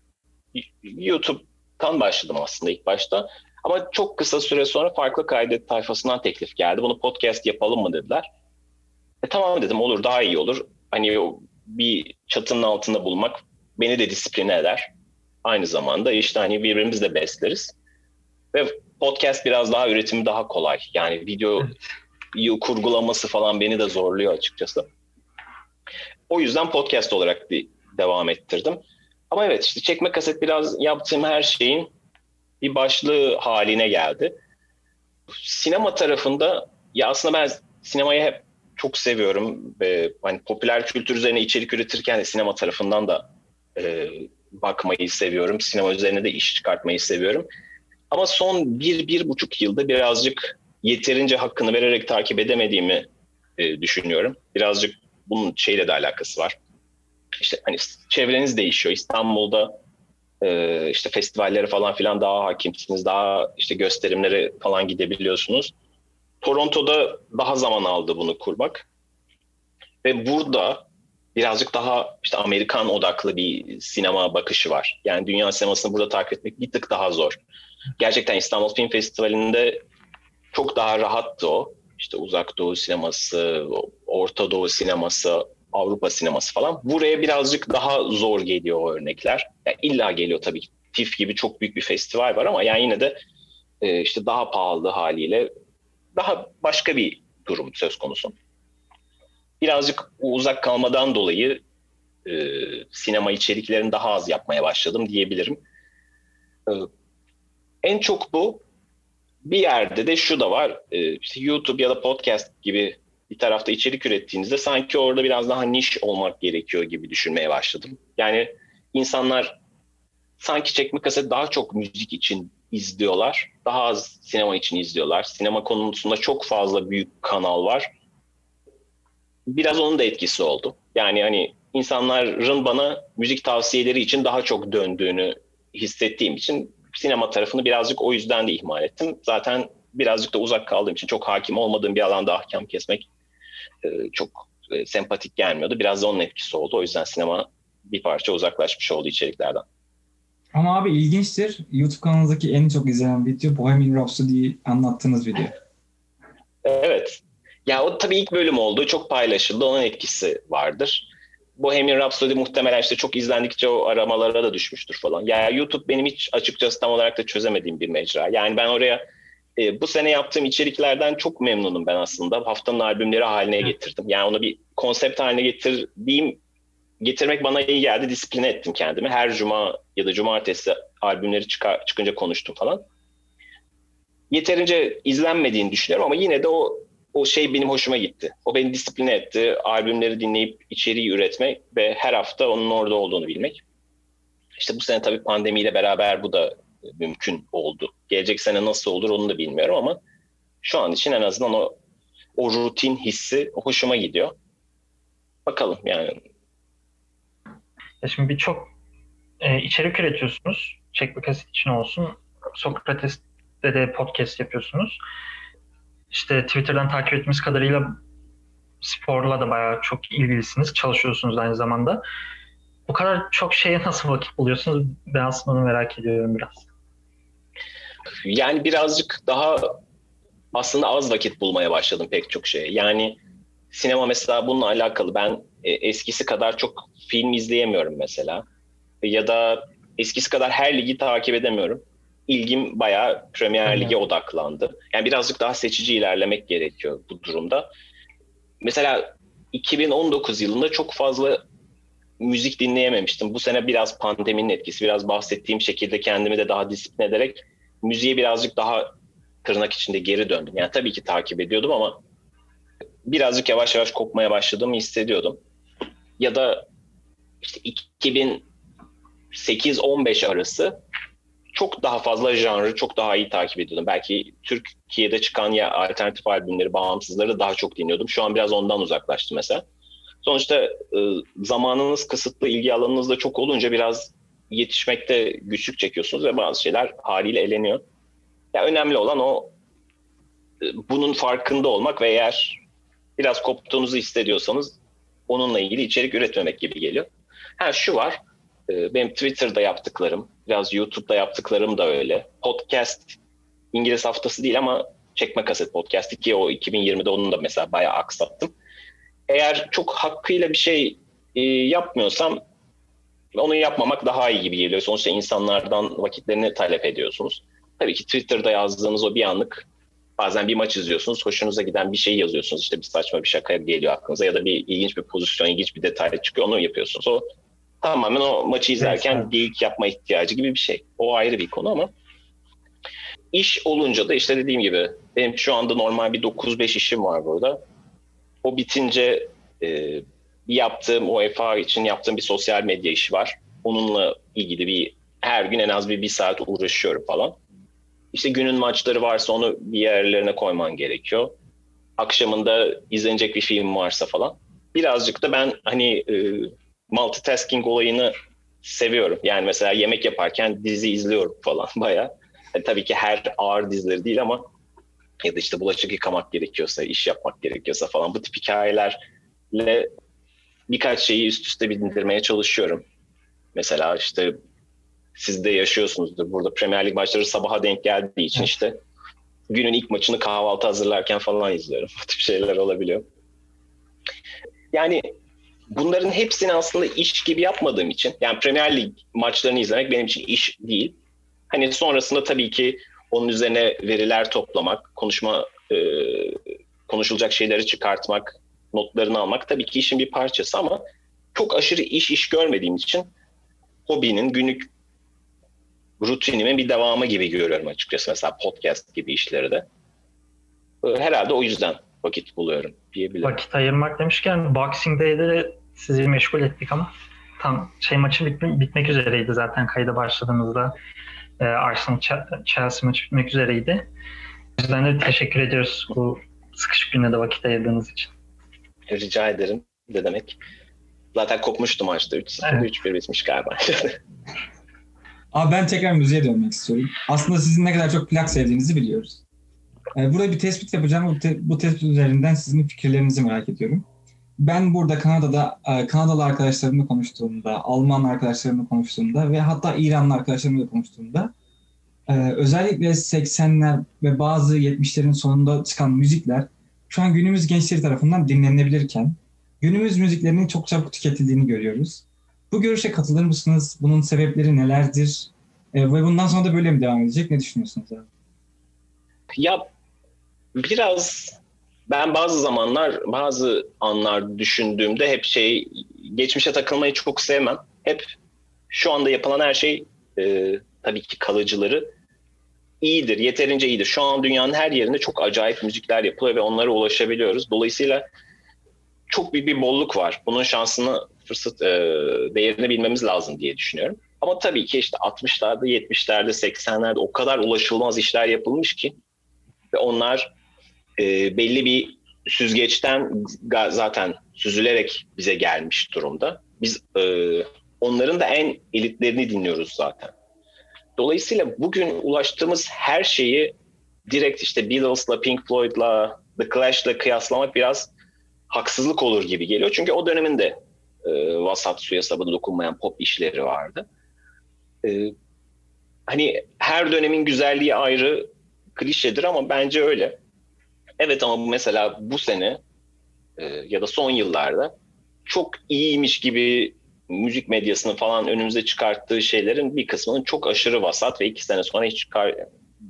YouTube'tan başladım aslında ilk başta. Ama çok kısa süre sonra farklı kaydet tayfasından teklif geldi. Bunu podcast yapalım mı dediler. E, tamam dedim olur daha iyi olur. Hani bir çatının altında bulmak beni de disipline eder. Aynı zamanda işte hani birbirimizi de besleriz. Ve podcast biraz daha üretimi daha kolay. Yani video kurgulaması falan beni de zorluyor açıkçası. O yüzden podcast olarak bir devam ettirdim. Ama evet işte çekme kaset biraz yaptığım her şeyin bir başlığı haline geldi. Sinema tarafında ya aslında ben sinemayı hep çok seviyorum. Ve hani popüler kültür üzerine içerik üretirken de sinema tarafından da e, bakmayı seviyorum. Sinema üzerine de iş çıkartmayı seviyorum. Ama son bir, bir buçuk yılda birazcık yeterince hakkını vererek takip edemediğimi e, düşünüyorum. Birazcık bunun şeyle de alakası var. İşte hani çevreniz değişiyor. İstanbul'da e, işte festivallere falan filan daha hakimsiniz. Daha işte gösterimlere falan gidebiliyorsunuz. Toronto'da daha zaman aldı bunu kurmak. Ve burada birazcık daha işte Amerikan odaklı bir sinema bakışı var. Yani dünya sinemasını burada takip etmek bir tık daha zor. Gerçekten İstanbul Film Festivali'nde çok daha rahattı o. İşte uzak doğu sineması, Orta Doğu sineması, Avrupa sineması falan. Buraya birazcık daha zor geliyor o örnekler. Yani illa geliyor tabii. TIFF gibi çok büyük bir festival var ama yani yine de e, işte daha pahalı haliyle daha başka bir durum söz konusu. Birazcık uzak kalmadan dolayı e, sinema içeriklerini daha az yapmaya başladım diyebilirim. E, en çok bu. Bir yerde de şu da var. E, işte YouTube ya da podcast gibi bir tarafta içerik ürettiğinizde sanki orada biraz daha niş olmak gerekiyor gibi düşünmeye başladım. Yani insanlar sanki çekme kaset daha çok müzik için izliyorlar. Daha az sinema için izliyorlar. Sinema konusunda çok fazla büyük kanal var. Biraz onun da etkisi oldu. Yani hani insanların bana müzik tavsiyeleri için daha çok döndüğünü hissettiğim için sinema tarafını birazcık o yüzden de ihmal ettim. Zaten birazcık da uzak kaldığım için çok hakim olmadığım bir alanda ahkam kesmek e, çok e, sempatik gelmiyordu. Biraz da onun etkisi oldu. O yüzden sinema bir parça uzaklaşmış oldu içeriklerden. Ama abi ilginçtir. YouTube kanalınızdaki en çok izlenen video Bohemian Rhapsody'yi anlattığınız video. Evet. Ya o tabii ilk bölüm oldu. Çok paylaşıldı. Onun etkisi vardır. Bohemian Rhapsody muhtemelen işte çok izlendikçe o aramalara da düşmüştür falan. Ya yani YouTube benim hiç açıkçası tam olarak da çözemediğim bir mecra. Yani ben oraya e, bu sene yaptığım içeriklerden çok memnunum ben aslında. Haftanın albümleri haline getirdim. Yani onu bir konsept haline getirdiğim getirmek bana iyi geldi. Disipline ettim kendimi. Her cuma ya da cumartesi albümleri çıkar, çıkınca konuştum falan. Yeterince izlenmediğini düşünüyorum ama yine de o o şey benim hoşuma gitti. O beni disipline etti. Albümleri dinleyip içeriği üretmek ve her hafta onun orada olduğunu bilmek. İşte bu sene tabii pandemiyle beraber bu da mümkün oldu. Gelecek sene nasıl olur onu da bilmiyorum ama şu an için en azından o o rutin hissi hoşuma gidiyor. Bakalım yani ya şimdi birçok e, içerik üretiyorsunuz. Çekme kaset için olsun. Sokrates'te de podcast yapıyorsunuz. İşte Twitter'dan takip ettiğimiz kadarıyla sporla da bayağı çok ilgilisiniz. Çalışıyorsunuz aynı zamanda. Bu kadar çok şeye nasıl vakit buluyorsunuz? Ben aslında merak ediyorum biraz. Yani birazcık daha aslında az vakit bulmaya başladım pek çok şeye. Yani sinema mesela bununla alakalı ben e, eskisi kadar çok film izleyemiyorum mesela. Ya da eskisi kadar her ligi takip edemiyorum. İlgim bayağı Premier Lig'e odaklandı. Yani birazcık daha seçici ilerlemek gerekiyor bu durumda. Mesela 2019 yılında çok fazla müzik dinleyememiştim. Bu sene biraz pandeminin etkisi, biraz bahsettiğim şekilde kendimi de daha disiplin ederek müziğe birazcık daha tırnak içinde geri döndüm. Yani tabii ki takip ediyordum ama birazcık yavaş yavaş kopmaya başladığımı hissediyordum. Ya da işte 2008-15 arası çok daha fazla janrı çok daha iyi takip ediyordum. Belki Türkiye'de çıkan ya alternatif albümleri, bağımsızları daha çok dinliyordum. Şu an biraz ondan uzaklaştım mesela. Sonuçta e, zamanınız kısıtlı, ilgi alanınız da çok olunca biraz yetişmekte güçlük çekiyorsunuz ve bazı şeyler haliyle eleniyor. Ya önemli olan o e, bunun farkında olmak ve eğer biraz koptuğunuzu hissediyorsanız onunla ilgili içerik üretmemek gibi geliyor. Ha şu var, e, benim Twitter'da yaptıklarım, biraz YouTube'da yaptıklarım da öyle. Podcast İngiliz haftası değil ama çekme kaset podcast'i ki o 2020'de onun da mesela bayağı aksattım. Eğer çok hakkıyla bir şey e, yapmıyorsam onu yapmamak daha iyi gibi geliyor. Sonuçta insanlardan vakitlerini talep ediyorsunuz. Tabii ki Twitter'da yazdığınız o bir anlık bazen bir maç izliyorsunuz, hoşunuza giden bir şey yazıyorsunuz. İşte bir saçma bir şaka geliyor aklınıza ya da bir ilginç bir pozisyon, ilginç bir detay çıkıyor, onu yapıyorsunuz. O tamamen o maçı izlerken evet. geyik yapma ihtiyacı gibi bir şey. O ayrı bir konu ama iş olunca da işte dediğim gibi benim şu anda normal bir 9-5 işim var burada. O bitince e, yaptığım UEFA için yaptığım bir sosyal medya işi var. Onunla ilgili bir her gün en az bir, bir saat uğraşıyorum falan. İşte günün maçları varsa onu bir yerlerine koyman gerekiyor. Akşamında izlenecek bir film varsa falan. Birazcık da ben hani e, multitasking olayını seviyorum. Yani mesela yemek yaparken dizi izliyorum falan baya. Yani tabii ki her ağır dizileri değil ama ya da işte bulaşık yıkamak gerekiyorsa, iş yapmak gerekiyorsa falan bu tip hikayelerle birkaç şeyi üst üste bindirmeye çalışıyorum. Mesela işte siz de yaşıyorsunuzdur. Burada Premier Lig maçları sabaha denk geldiği için işte günün ilk maçını kahvaltı hazırlarken falan izliyorum. Bu tip şeyler olabiliyor. Yani bunların hepsini aslında iş gibi yapmadığım için yani Premier Lig maçlarını izlemek benim için iş değil. Hani sonrasında tabii ki onun üzerine veriler toplamak, konuşma e, konuşulacak şeyleri çıkartmak, notlarını almak tabii ki işin bir parçası ama çok aşırı iş iş görmediğim için hobinin günlük rutinimin bir devamı gibi görüyorum açıkçası. Mesela podcast gibi işleri de. Ee, herhalde o yüzden vakit buluyorum diyebilirim. Vakit ayırmak demişken Boxing Day'de de sizi meşgul ettik ama tam şey maçı bitme, bitmek üzereydi zaten kayda başladığımızda. Ee, Arsenal Chelsea maçı bitmek üzereydi. O yüzden de teşekkür ediyoruz bu sıkışık günde de vakit ayırdığınız için. Rica ederim. Ne demek. Zaten kopmuştu maçta. 3-0, evet. 3-1 bitmiş galiba. Abi ben tekrar müziğe dönmek istiyorum. Aslında sizin ne kadar çok plak sevdiğinizi biliyoruz. Ee, burada bir tespit yapacağım. Bu, te- bu tespit üzerinden sizin fikirlerinizi merak ediyorum. Ben burada Kanada'da e, Kanadalı arkadaşlarımla konuştuğumda, Alman arkadaşlarımla konuştuğumda ve hatta İranlı arkadaşlarımla konuştuğumda e, özellikle 80'ler ve bazı 70'lerin sonunda çıkan müzikler şu an günümüz gençleri tarafından dinlenebilirken günümüz müziklerinin çok çabuk tüketildiğini görüyoruz. Bu görüşe katılır mısınız? Bunun sebepleri nelerdir? E, ve bundan sonra da böyle mi devam edecek? Ne düşünüyorsunuz? Ya biraz ben bazı zamanlar, bazı anlar düşündüğümde hep şey geçmişe takılmayı çok sevmem. Hep şu anda yapılan her şey e, tabii ki kalıcıları iyidir, yeterince iyidir. Şu an dünyanın her yerinde çok acayip müzikler yapılıyor ve onlara ulaşabiliyoruz. Dolayısıyla çok büyük bir bolluk var. Bunun şansını, fırsat e, değerini bilmemiz lazım diye düşünüyorum. Ama tabii ki işte 60'larda, 70'lerde, 80'lerde o kadar ulaşılmaz işler yapılmış ki ve onlar e, belli bir süzgeçten zaten süzülerek bize gelmiş durumda. Biz e, onların da en elitlerini dinliyoruz zaten. Dolayısıyla bugün ulaştığımız her şeyi direkt işte Beatles'la, Pink Floyd'la, The Clash'la kıyaslamak biraz haksızlık olur gibi geliyor. Çünkü o dönemin de e, vasat suya sabunu dokunmayan pop işleri vardı. E, hani her dönemin güzelliği ayrı klişedir ama bence öyle. Evet ama mesela bu sene e, ya da son yıllarda çok iyiymiş gibi müzik medyasının falan önümüze çıkarttığı şeylerin bir kısmının çok aşırı vasat ve iki sene sonra hiç çıkar,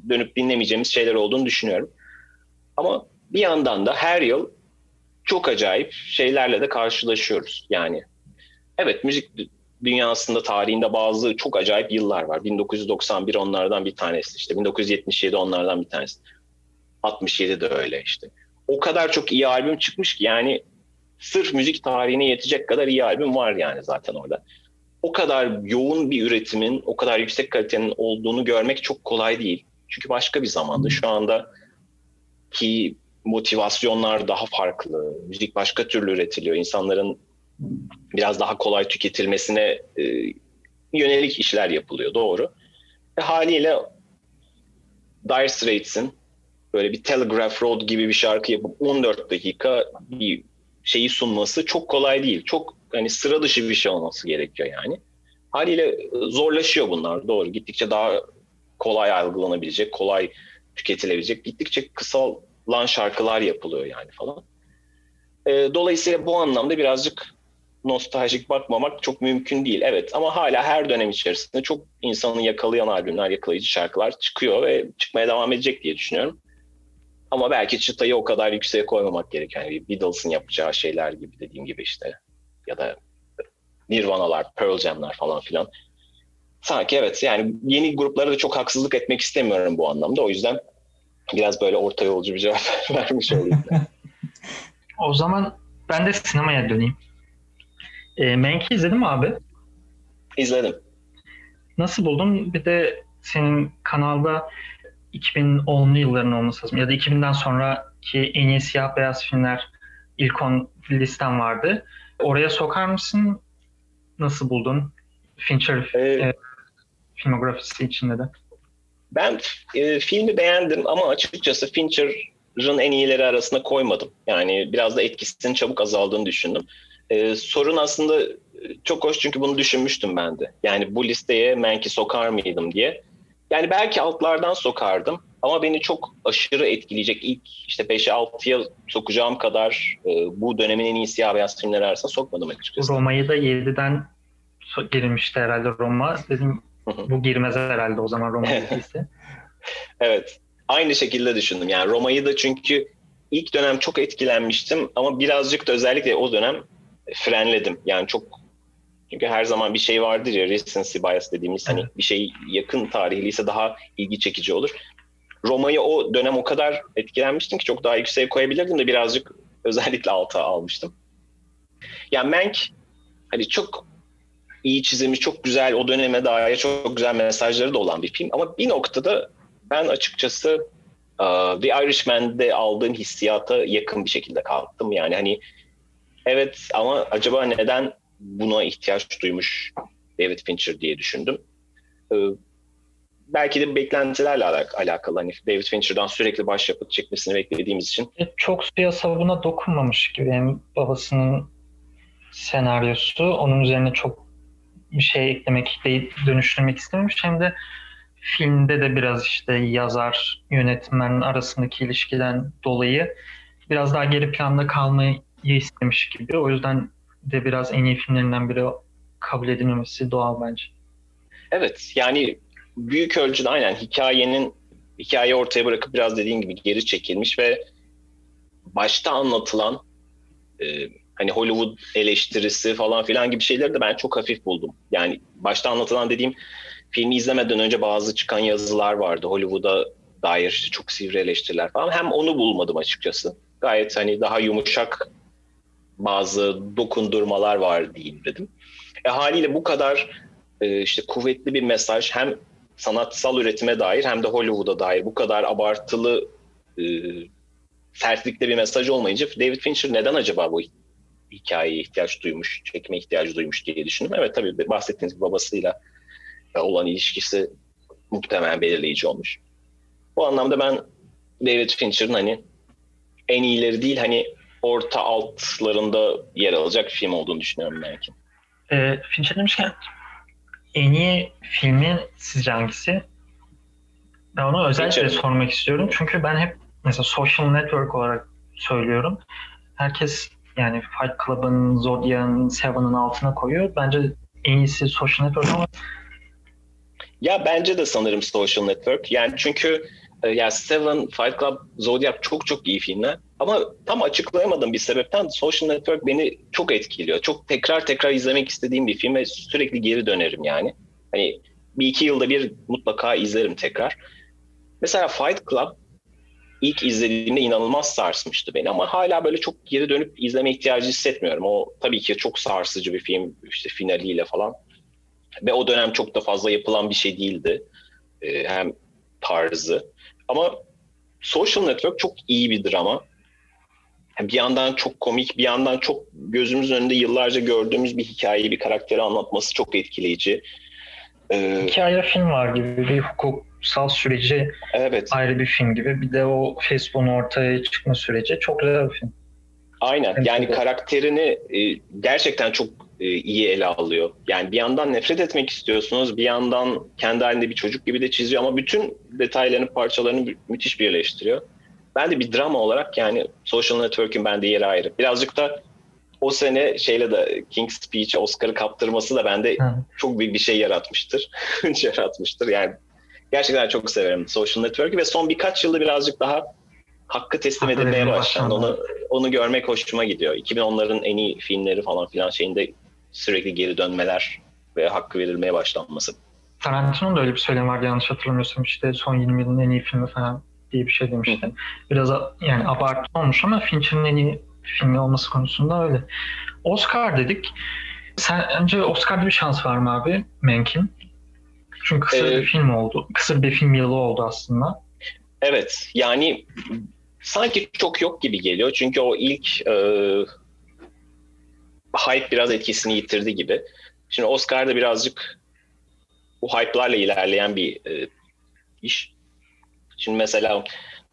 dönüp dinlemeyeceğimiz şeyler olduğunu düşünüyorum. Ama bir yandan da her yıl çok acayip şeylerle de karşılaşıyoruz. Yani evet müzik dünyasında tarihinde bazı çok acayip yıllar var. 1991 onlardan bir tanesi işte 1977 onlardan bir tanesi. 67 de öyle işte. O kadar çok iyi albüm çıkmış ki yani sırf müzik tarihine yetecek kadar iyi albüm var yani zaten orada. o kadar yoğun bir üretimin, o kadar yüksek kalitenin olduğunu görmek çok kolay değil. Çünkü başka bir zamandı. Şu anda ki motivasyonlar daha farklı. Müzik başka türlü üretiliyor. İnsanların biraz daha kolay tüketilmesine e, yönelik işler yapılıyor. Doğru. Ve haliyle Dire Straits'in böyle bir Telegraph Road gibi bir şarkı yapıp 14 dakika bir şeyi sunması çok kolay değil. Çok hani sıra dışı bir şey olması gerekiyor yani. Haliyle zorlaşıyor bunlar doğru. Gittikçe daha kolay algılanabilecek, kolay tüketilebilecek, gittikçe kısalan şarkılar yapılıyor yani falan. Dolayısıyla bu anlamda birazcık nostaljik bakmamak çok mümkün değil. Evet ama hala her dönem içerisinde çok insanı yakalayan albümler, yakalayıcı şarkılar çıkıyor ve çıkmaya devam edecek diye düşünüyorum. Ama belki çıtayı o kadar yükseğe koymamak gerekiyor. Yani Beatles'ın yapacağı şeyler gibi dediğim gibi işte ya da Nirvana'lar, Pearl Jam'ler falan filan. Sanki evet yani yeni gruplara da çok haksızlık etmek istemiyorum bu anlamda. O yüzden biraz böyle orta yolcu bir cevap vermiş olayım. o zaman ben de sinemaya döneyim. E, Mank'i izledin mi abi? İzledim. Nasıl buldun? Bir de senin kanalda 2010'lu yılların olması lazım. Ya da 2000'den sonraki en iyi siyah beyaz filmler ilk 10 listem vardı. Oraya sokar mısın? Nasıl buldun? Fincher ee, e, filmografisi içinde de. Ben e, filmi beğendim ama açıkçası Fincher'ın en iyileri arasında koymadım. Yani biraz da etkisinin çabuk azaldığını düşündüm. E, sorun aslında çok hoş çünkü bunu düşünmüştüm ben de. Yani bu listeye Mank'i sokar mıydım diye. Yani belki altlardan sokardım ama beni çok aşırı etkileyecek ilk işte 5'e 6'ya sokacağım kadar e, bu dönemin en iyi siyah beyaz filmleri arasında sokmadım açıkçası. Roma'yı da 7'den girilmişti herhalde Roma. Dedim bu girmez herhalde o zaman Roma ise. evet. Aynı şekilde düşündüm. Yani Roma'yı da çünkü ilk dönem çok etkilenmiştim ama birazcık da özellikle o dönem frenledim. Yani çok çünkü her zaman bir şey vardır ya recency bias dediğimiz hani bir şey yakın tarihliyse daha ilgi çekici olur. Roma'yı o dönem o kadar etkilenmiştim ki çok daha yükseğe koyabilirdim de birazcık özellikle alta almıştım. Yani Mank hani çok iyi çizimi, çok güzel o döneme dair çok güzel mesajları da olan bir film. Ama bir noktada ben açıkçası uh, The Irishman'de aldığım hissiyata yakın bir şekilde kalktım. Yani hani evet ama acaba neden buna ihtiyaç duymuş David Fincher diye düşündüm. Uh, belki de beklentilerle alakalı. Hani David Fincher'dan sürekli başyapıt çekmesini beklediğimiz için. E, çok suya sabuna dokunmamış gibi. Yani babasının senaryosu onun üzerine çok bir şey eklemek, dönüştürmek istememiş. Hem de filmde de biraz işte yazar, yönetmen arasındaki ilişkiden dolayı biraz daha geri planda kalmayı istemiş gibi. O yüzden de biraz en iyi filmlerinden biri kabul edilmemesi doğal bence. Evet yani büyük ölçüde aynen hikayenin hikaye ortaya bırakıp biraz dediğin gibi geri çekilmiş ve başta anlatılan e, hani Hollywood eleştirisi falan filan gibi şeyleri de ben çok hafif buldum. Yani başta anlatılan dediğim filmi izlemeden önce bazı çıkan yazılar vardı. Hollywood'a dair işte çok sivri eleştiriler falan. Hem onu bulmadım açıkçası. Gayet hani daha yumuşak bazı dokundurmalar var diyeyim dedim. E, haliyle bu kadar e, işte kuvvetli bir mesaj hem sanatsal üretime dair hem de Hollywood'a dair bu kadar abartılı e, bir mesaj olmayınca David Fincher neden acaba bu hikayeye ihtiyaç duymuş, çekme ihtiyacı duymuş diye düşündüm. Evet tabii bahsettiğiniz gibi babasıyla olan ilişkisi muhtemelen belirleyici olmuş. Bu anlamda ben David Fincher'ın hani en iyileri değil hani orta altlarında yer alacak film olduğunu düşünüyorum belki. E, Fincher demişken en iyi filmi sizce hangisi? Ben onu özellikle Fincher. sormak istiyorum. Çünkü ben hep mesela Social Network olarak söylüyorum. Herkes yani Fight Club'ın, Zodiac'ın, Seven'ın altına koyuyor. Bence en iyisi Social Network ama ya bence de sanırım Social Network. Yani çünkü e, yani Seven, Fight Club, Zodiac çok çok iyi filmler. Ama tam açıklayamadığım bir sebepten Social Network beni çok etkiliyor. Çok tekrar tekrar izlemek istediğim bir film sürekli geri dönerim yani. Hani bir iki yılda bir mutlaka izlerim tekrar. Mesela Fight Club ilk izlediğimde inanılmaz sarsmıştı beni ama hala böyle çok geri dönüp izleme ihtiyacı hissetmiyorum. O tabii ki çok sarsıcı bir film işte finaliyle falan. Ve o dönem çok da fazla yapılan bir şey değildi. E, hem tarzı. Ama Social Network çok iyi bir drama. Bir yandan çok komik, bir yandan çok gözümüzün önünde yıllarca gördüğümüz bir hikayeyi, bir karakteri anlatması çok etkileyici. Ee, Hikaye film var gibi bir hukuksal süreci evet. ayrı bir film gibi. Bir de o Facebook'un ortaya çıkma süreci çok güzel bir film. Aynen. Evet, yani karakterini e, gerçekten çok e, iyi ele alıyor. Yani bir yandan nefret etmek istiyorsunuz, bir yandan kendi halinde bir çocuk gibi de çiziyor ama bütün detaylarını, parçalarını müthiş birleştiriyor. Ben de bir drama olarak yani Social Network'ün bende yeri ayrı. Birazcık da o sene şeyle de King's Speech Oscar'ı kaptırması da bende Hı. çok büyük bir şey yaratmıştır. yaratmıştır. Yani gerçekten çok severim Social Network'ü ve son birkaç yılda birazcık daha hakkı teslim hakkı edilmeye başlandı. Onu, onu görmek hoşuma gidiyor. 2010'ların en iyi filmleri falan filan şeyinde sürekli geri dönmeler ve hakkı verilmeye başlanması. Tarantino'nun da öyle bir söylem vardı yanlış hatırlamıyorsam işte son 20 yılın en iyi filmi falan diye bir şey demişti. Biraz yani abartı olmuş ama Fincher'ın en iyi filmi olması konusunda öyle. Oscar dedik. Sence Oscar'da bir şans var mı abi Menk'in? Çünkü kısa ee, bir film oldu. Kısa bir film yılı oldu aslında. Evet. Yani sanki çok yok gibi geliyor. Çünkü o ilk e, hype biraz etkisini yitirdi gibi. Şimdi Oscar'da birazcık bu hype'larla ilerleyen bir e, iş. Şimdi mesela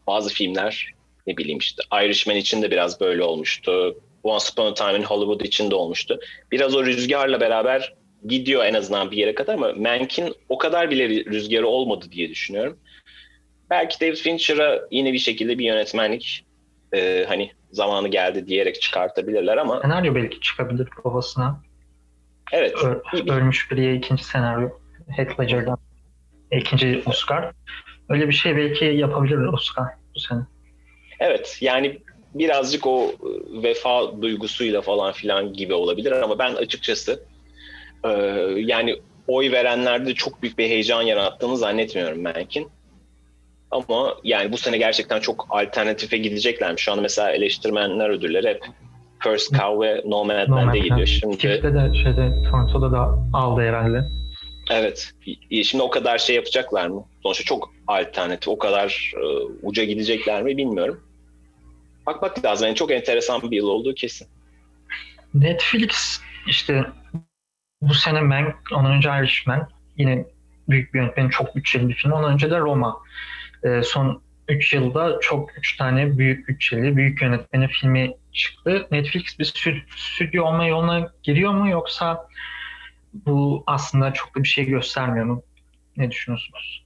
bazı filmler ne bileyim işte Irishman için de biraz böyle olmuştu. Once Upon a Time in Hollywood için de olmuştu. Biraz o rüzgarla beraber gidiyor en azından bir yere kadar ama Mank'in o kadar bile rüzgarı olmadı diye düşünüyorum. Belki David Fincher'a yine bir şekilde bir yönetmenlik e, hani zamanı geldi diyerek çıkartabilirler ama... Senaryo belki çıkabilir babasına. Evet. Ö- ölmüş biriye ikinci senaryo. Heath Ledger'dan ikinci Oscar. Öyle bir şey belki yapabilir Oscar bu sene. Evet yani birazcık o e, vefa duygusuyla falan filan gibi olabilir ama ben açıkçası e, yani oy verenlerde çok büyük bir heyecan yarattığını zannetmiyorum Mank'in. Ama yani bu sene gerçekten çok alternatife gideceklermiş. Şu an mesela eleştirmenler ödülleri hep First Cow ve Nomadland'e gidiyor. Şimdi Çift'te de şeyde Toronto'da da aldı herhalde. Evet. Şimdi o kadar şey yapacaklar mı? Sonuçta çok alternatif, o kadar uh, uca gidecekler mi bilmiyorum. Bakmak lazım. Yani çok enteresan bir yıl olduğu kesin. Netflix işte bu sene Mank, ondan önce Irishman yine büyük bir yönetmenin çok bütçeli bir film. Ondan önce de Roma. E, son 3 yılda çok 3 tane büyük bütçeli, büyük yönetmenin filmi çıktı. Netflix bir stüdyo olma yoluna giriyor mu yoksa bu aslında çok da bir şey göstermiyor mu? Ne düşünüyorsunuz?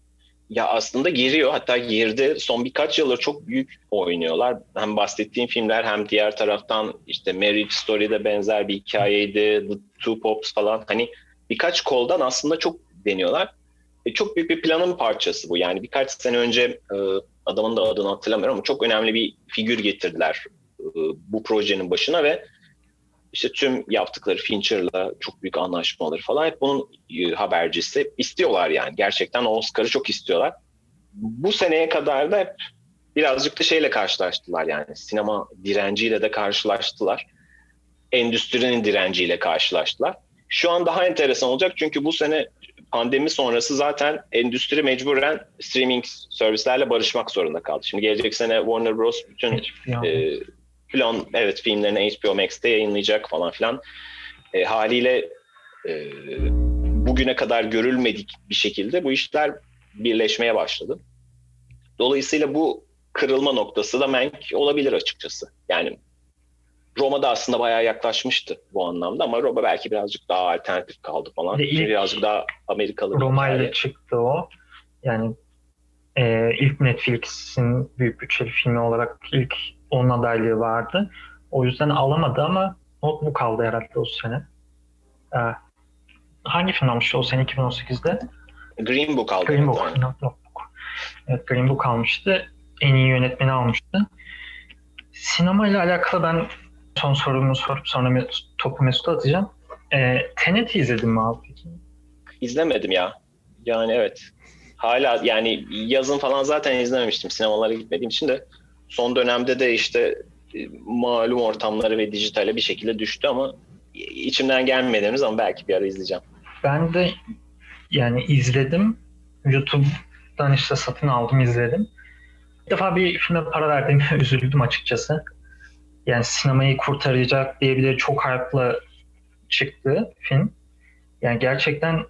Ya aslında giriyor. Hatta girdi. Son birkaç yıldır çok büyük oynuyorlar. Hem bahsettiğim filmler hem diğer taraftan işte Marriage Story'de benzer bir hikayeydi. The Two Pops falan. Hani birkaç koldan aslında çok deniyorlar. E, çok büyük bir planın parçası bu. Yani birkaç sene önce e, adamın da adını hatırlamıyorum ama çok önemli bir figür getirdiler e, bu projenin başına ve işte tüm yaptıkları Fincher'la çok büyük anlaşmaları falan hep bunun e, habercisi. istiyorlar yani. Gerçekten Oscar'ı çok istiyorlar. Bu seneye kadar da hep birazcık da şeyle karşılaştılar yani. Sinema direnciyle de karşılaştılar. Endüstrinin direnciyle karşılaştılar. Şu an daha enteresan olacak çünkü bu sene pandemi sonrası zaten endüstri mecburen streaming servislerle barışmak zorunda kaldı. Şimdi gelecek sene Warner Bros. bütün e, plan evet filmlerini HBO Max'te yayınlayacak falan filan. E, haliyle e, bugüne kadar görülmedik bir şekilde bu işler birleşmeye başladı. Dolayısıyla bu kırılma noktası da Mank olabilir açıkçası. Yani Roma'da aslında bayağı yaklaşmıştı bu anlamda ama Roma belki birazcık daha alternatif kaldı falan. İlk, birazcık daha Amerikalı. Roma ile çıktı o. Yani e, ilk Netflix'in büyük bütçeli filmi olarak ilk onun adaylığı vardı. O yüzden alamadı ama bu kaldı herhalde o sene. E, hangi film almıştı o sene 2018'de? Green Book aldı. Green Book. Yani. Notebook. Evet, Green Book almıştı. En iyi yönetmeni almıştı. Sinema ile alakalı ben son sorumu sorup sonra topu Mesut'a atacağım. E, Tenet'i izledin mi abi? İzlemedim ya. Yani evet. Hala yani yazın falan zaten izlememiştim sinemalara gitmediğim için de son dönemde de işte e, malum ortamları ve dijitale bir şekilde düştü ama içimden gelmediğimiz ama belki bir ara izleyeceğim. Ben de yani izledim. YouTube'dan işte satın aldım izledim. Bir defa bir filme para verdim üzüldüm açıkçası. Yani sinemayı kurtaracak diyebilir çok hype'la çıktı film. Yani gerçekten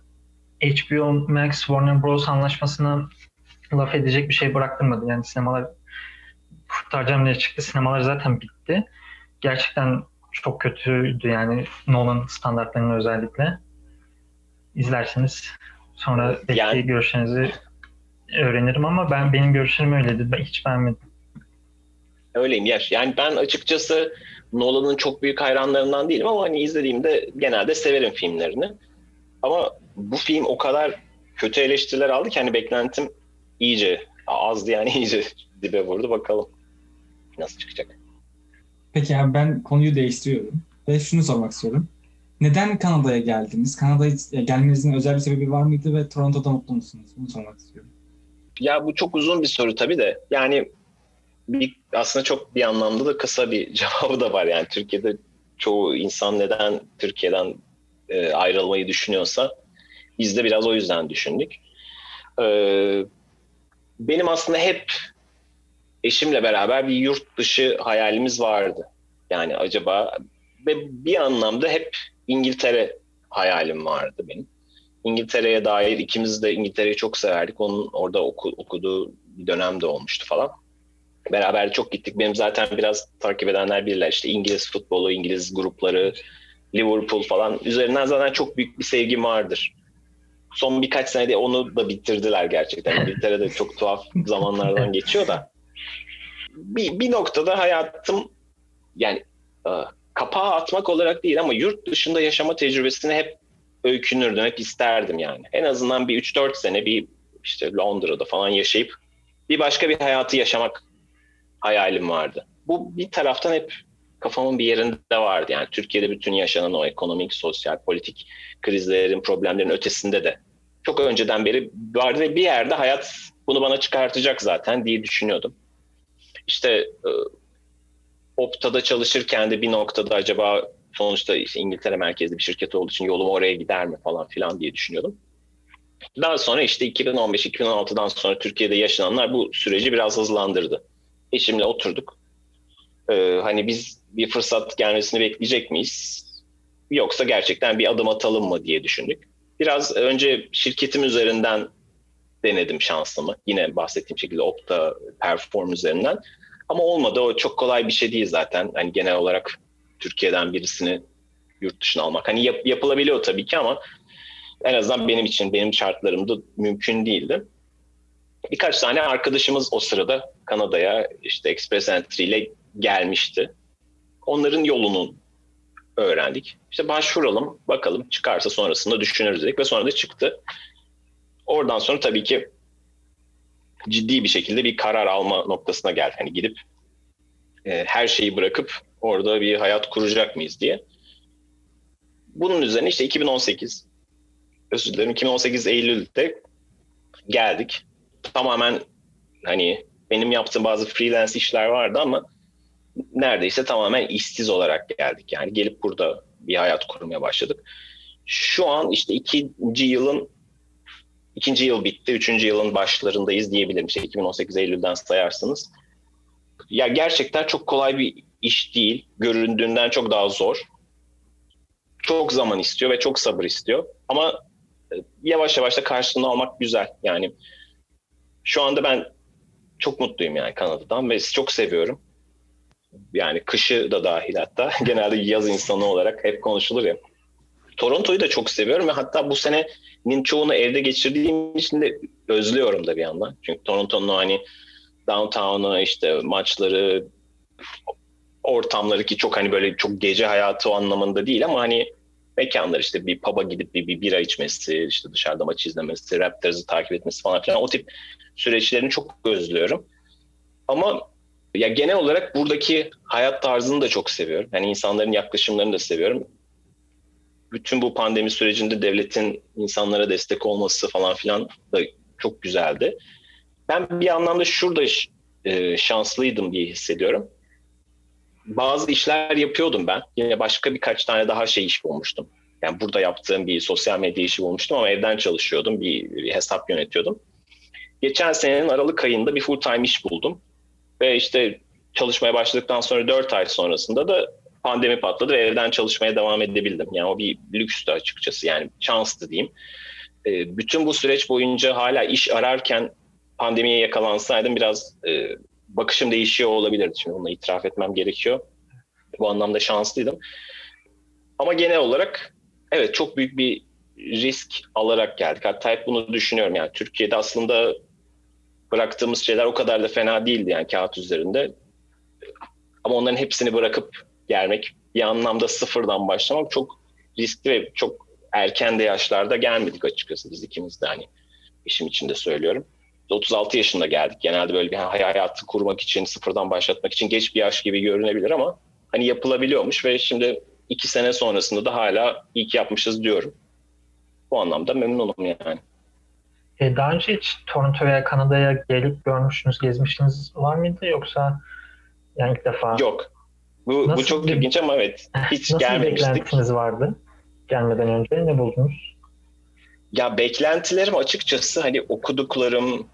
HBO Max Warner Bros anlaşmasına laf edecek bir şey bıraktırmadı. Yani sinemalar kurtaracağım diye çıktı. Sinemalar zaten bitti. Gerçekten çok kötüydü yani Nolan standartlarının özellikle. İzlerseniz sonra belki yani, görüşlerinizi öğrenirim ama ben benim görüşlerim öyleydi. Ben hiç beğenmedim. Öyleyim yer. Yani ben açıkçası Nolan'ın çok büyük hayranlarından değilim ama hani izlediğimde genelde severim filmlerini. Ama bu film o kadar kötü eleştiriler aldı ki hani beklentim iyice azdı yani iyice dibe vurdu. Bakalım nasıl çıkacak. Peki abi ben konuyu değiştiriyorum ve şunu sormak istiyorum. Neden Kanada'ya geldiniz? Kanada'ya gelmenizin özel bir sebebi var mıydı ve Toronto'da mutlu musunuz? Bunu sormak istiyorum. Ya bu çok uzun bir soru tabii de. Yani bir, aslında çok bir anlamda da kısa bir cevabı da var. Yani Türkiye'de çoğu insan neden Türkiye'den e, ayrılmayı düşünüyorsa biz de biraz o yüzden düşündük. E, benim aslında hep eşimle beraber bir yurt dışı hayalimiz vardı. Yani acaba ve bir anlamda hep İngiltere hayalim vardı benim. İngiltere'ye dair ikimiz de İngiltere'yi çok severdik. Onun orada oku, okuduğu bir dönem de olmuştu falan. Beraber çok gittik. Benim zaten biraz takip edenler bilirler. İşte İngiliz futbolu, İngiliz grupları, Liverpool falan. Üzerinden zaten çok büyük bir sevgim vardır. Son birkaç senede onu da bitirdiler gerçekten. İngiltere'de çok tuhaf zamanlardan geçiyor da. Bir, bir noktada hayatım yani e, kapağı atmak olarak değil ama yurt dışında yaşama tecrübesini hep öykünürdüm, hep isterdim yani. En azından bir 3-4 sene bir işte Londra'da falan yaşayıp bir başka bir hayatı yaşamak hayalim vardı. Bu bir taraftan hep kafamın bir yerinde vardı. Yani Türkiye'de bütün yaşanan o ekonomik, sosyal, politik krizlerin, problemlerin ötesinde de çok önceden beri vardı ve bir yerde hayat bunu bana çıkartacak zaten diye düşünüyordum. İşte e, Opta'da çalışırken de bir noktada acaba sonuçta işte İngiltere merkezli bir şirket olduğu için yolum oraya gider mi falan filan diye düşünüyordum. Daha sonra işte 2015-2016'dan sonra Türkiye'de yaşananlar bu süreci biraz hızlandırdı. Eşimle oturduk. Ee, hani biz bir fırsat gelmesini bekleyecek miyiz? Yoksa gerçekten bir adım atalım mı diye düşündük. Biraz önce şirketim üzerinden denedim şansımı. Yine bahsettiğim şekilde Opta Perform üzerinden. Ama olmadı. O çok kolay bir şey değil zaten. Hani genel olarak Türkiye'den birisini yurt dışına almak. Hani yap, yapılabiliyor tabii ki ama en azından benim için, benim şartlarımda mümkün değildi. Birkaç tane arkadaşımız o sırada Kanada'ya işte Express Entry ile gelmişti. Onların yolunu öğrendik. İşte başvuralım, bakalım çıkarsa sonrasında düşünürüz dedik ve sonra da çıktı. Oradan sonra tabii ki ciddi bir şekilde bir karar alma noktasına geldi. Hani gidip e, her şeyi bırakıp orada bir hayat kuracak mıyız diye. Bunun üzerine işte 2018 özür dilerim 2018 Eylül'de geldik. Tamamen hani benim yaptığım bazı freelance işler vardı ama neredeyse tamamen işsiz olarak geldik. Yani gelip burada bir hayat kurmaya başladık. Şu an işte ikinci yılın ikinci yıl bitti, üçüncü yılın başlarındayız diyebilirim. İşte 2018 Eylül'den sayarsınız. Ya gerçekten çok kolay bir iş değil. Göründüğünden çok daha zor. Çok zaman istiyor ve çok sabır istiyor. Ama e, yavaş yavaş da karşılığını almak güzel. Yani şu anda ben çok mutluyum yani Kanada'dan ve çok seviyorum. Yani kışı da dahil hatta. Genelde yaz insanı olarak hep konuşulur ya. Toronto'yu da çok seviyorum ve hatta bu senenin çoğunu evde geçirdiğim için de özlüyorum da bir yandan. Çünkü Toronto'nun hani downtown'u işte maçları ortamları ki çok hani böyle çok gece hayatı o anlamında değil ama hani mekanlar işte bir pub'a gidip bir, bir bira içmesi, işte dışarıda maç izlemesi, Raptors'ı takip etmesi falan filan o tip süreçlerini çok özlüyorum. Ama ya genel olarak buradaki hayat tarzını da çok seviyorum. Yani insanların yaklaşımlarını da seviyorum. Bütün bu pandemi sürecinde devletin insanlara destek olması falan filan da çok güzeldi. Ben bir anlamda şurada e, şanslıydım diye hissediyorum bazı işler yapıyordum ben. Yine başka birkaç tane daha şey iş bulmuştum. Yani burada yaptığım bir sosyal medya işi bulmuştum ama evden çalışıyordum. Bir, bir hesap yönetiyordum. Geçen senenin Aralık ayında bir full time iş buldum. Ve işte çalışmaya başladıktan sonra 4 ay sonrasında da pandemi patladı ve evden çalışmaya devam edebildim. Yani o bir lükstü açıkçası yani şanstı diyeyim. E, bütün bu süreç boyunca hala iş ararken pandemiye yakalansaydım biraz e, bakışım değişiyor olabilirdi. Şimdi onu itiraf etmem gerekiyor. Bu anlamda şanslıydım. Ama genel olarak evet çok büyük bir risk alarak geldik. Hatta hep bunu düşünüyorum. Yani Türkiye'de aslında bıraktığımız şeyler o kadar da fena değildi yani kağıt üzerinde. Ama onların hepsini bırakıp gelmek, bir anlamda sıfırdan başlamak çok riskli ve çok erken de yaşlarda gelmedik açıkçası biz ikimiz de hani işim içinde söylüyorum. 36 yaşında geldik. Genelde böyle bir hayatı kurmak için, sıfırdan başlatmak için geç bir yaş gibi görünebilir ama hani yapılabiliyormuş ve şimdi iki sene sonrasında da hala ilk yapmışız diyorum. Bu anlamda memnunum yani. E, daha önce hiç Toronto veya Kanada'ya gelip görmüşsünüz, gezmişsiniz var mıydı yoksa yani ilk defa? Yok. Bu, bu çok bir, ilginç ama evet. Hiç nasıl gelmemiştik. Nasıl beklentiniz vardı gelmeden önce? Ne buldunuz? Ya beklentilerim açıkçası hani okuduklarım,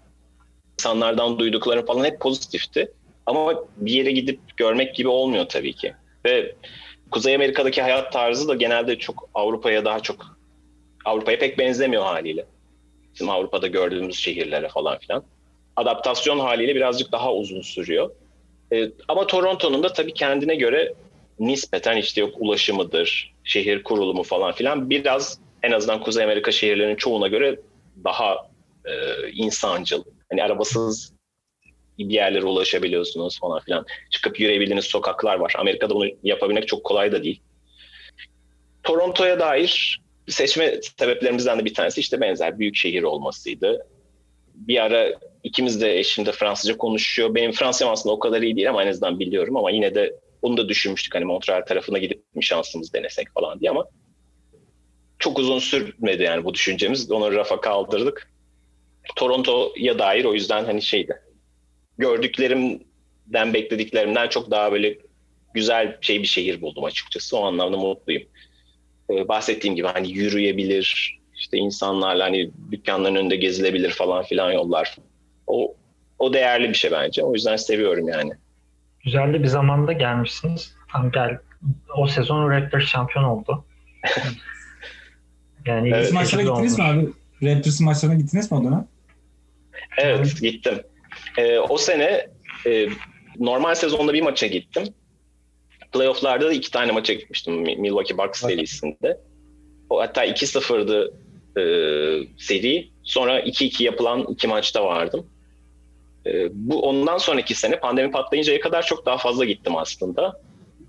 insanlardan duyduklarım falan hep pozitifti. Ama bir yere gidip görmek gibi olmuyor tabii ki. Ve Kuzey Amerika'daki hayat tarzı da genelde çok Avrupa'ya daha çok Avrupa'ya pek benzemiyor haliyle. Bizim Avrupa'da gördüğümüz şehirlere falan filan. Adaptasyon haliyle birazcık daha uzun sürüyor. E, ama Toronto'nun da tabii kendine göre nispeten işte yok ulaşımıdır, şehir kurulumu falan filan biraz en azından Kuzey Amerika şehirlerinin çoğuna göre daha e, insancıl. Hani arabasız bir yerlere ulaşabiliyorsunuz falan filan. Çıkıp yürüyebildiğiniz sokaklar var. Amerika'da bunu yapabilmek çok kolay da değil. Toronto'ya dair seçme sebeplerimizden de bir tanesi işte benzer büyük şehir olmasıydı. Bir ara ikimiz de eşim de Fransızca konuşuyor. Benim Fransızcam aslında o kadar iyi değil ama en azından biliyorum ama yine de onu da düşünmüştük hani Montreal tarafına gidip mi şansımız denesek falan diye ama çok uzun sürmedi yani bu düşüncemiz. Onu rafa kaldırdık. Toronto'ya dair o yüzden hani şeydi. Gördüklerimden beklediklerimden çok daha böyle güzel şey bir şehir buldum açıkçası. O anlamda mutluyum. Ee, bahsettiğim gibi hani yürüyebilir, işte insanlarla hani dükkanların önünde gezilebilir falan filan yollar. O o değerli bir şey bence. O yüzden seviyorum yani. Güzel bir zamanda gelmişsiniz. Tam gel o sezon Raptors şampiyon oldu. yani evet. maçlara gittiniz mi abi? Raptors maçlarına gittiniz mi o dönem? Evet gittim. Ee, o sene e, normal sezonda bir maça gittim. Playoff'larda da iki tane maça gitmiştim Milwaukee Bucks serisinde. O hatta 2-0'dı e, seri. Sonra 2-2 yapılan iki maçta vardım. E, bu ondan sonraki sene pandemi patlayıncaya kadar çok daha fazla gittim aslında.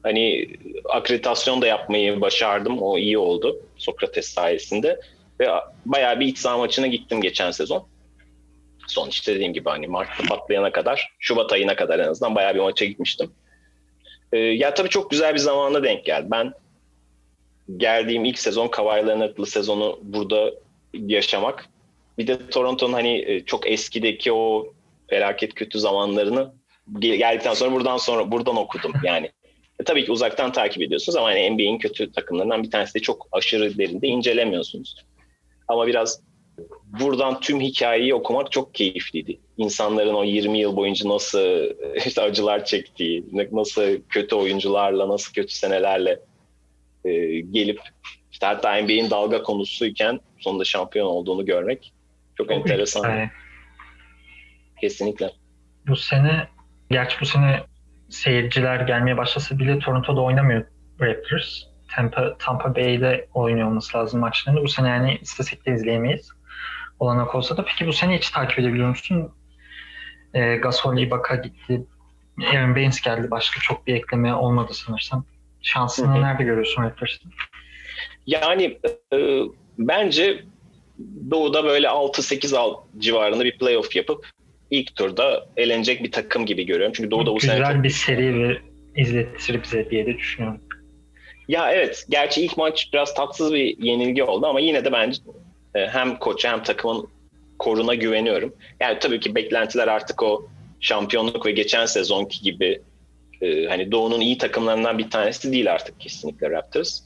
Hani akreditasyon da yapmayı başardım. O iyi oldu Sokrates sayesinde. Ve bayağı bir iç saha maçına gittim geçen sezon. Son işte dediğim gibi hani Mart'ta patlayana kadar, Şubat ayına kadar en azından bayağı bir maça gitmiştim. Ee, ya tabii çok güzel bir zamanda denk geldi. Ben geldiğim ilk sezon Kawhi Leonard'lı sezonu burada yaşamak. Bir de Toronto'nun hani e, çok eskideki o felaket kötü zamanlarını geldikten sonra buradan sonra buradan okudum yani. E, tabii ki uzaktan takip ediyorsunuz ama hani NBA'in kötü takımlarından bir tanesi de çok aşırı derinde incelemiyorsunuz. Ama biraz buradan tüm hikayeyi okumak çok keyifliydi. İnsanların o 20 yıl boyunca nasıl işte acılar çektiği, nasıl kötü oyuncularla, nasıl kötü senelerle e, gelip işte hatta NBA'in dalga konusuyken sonunda şampiyon olduğunu görmek çok, çok enteresan. Kesinlikle. Bu sene, gerçi bu sene seyirciler gelmeye başlasa bile Toronto'da oynamıyor Raptors. Tampa, Tampa Bay'de oynuyor olması lazım maçlarını. Bu sene yani istesek de izleyemeyiz. Olanak olsa da. Peki bu sene hiç takip edebiliyor musun? E, Gasol, Ibaka gitti. Aaron Baines geldi. Başka çok bir ekleme olmadı sanırsam. Şansını Hı-hı. nerede görüyorsun Raptors'ın? Yani e, bence Doğu'da böyle 6-8 civarında bir playoff yapıp ilk turda elenecek bir takım gibi görüyorum. Çünkü Doğu'da bu sene Güzel bir seri ve izletir bize diye de düşünüyorum. Ya evet. Gerçi ilk maç biraz tatsız bir yenilgi oldu ama yine de bence hem koça hem takımın koruna güveniyorum. Yani tabii ki beklentiler artık o şampiyonluk ve geçen sezonki gibi e, hani Doğu'nun iyi takımlarından bir tanesi değil artık kesinlikle Raptors.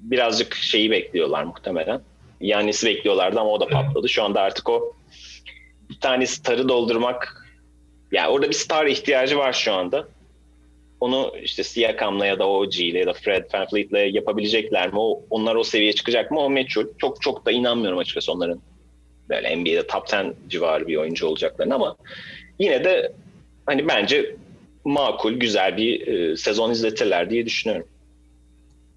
birazcık şeyi bekliyorlar muhtemelen. Yannis'i bekliyorlardı ama o da patladı. Şu anda artık o bir tane starı doldurmak yani orada bir star ihtiyacı var şu anda. Onu işte Siakam'la ya da OG ile ya da Fred VanVleet'le yapabilecekler mi? O, onlar o seviyeye çıkacak mı? O meçhul. Çok çok da inanmıyorum açıkçası onların böyle NBA'de top 10 civarı bir oyuncu olacaklarını ama yine de hani bence makul, güzel bir e, sezon izletirler diye düşünüyorum.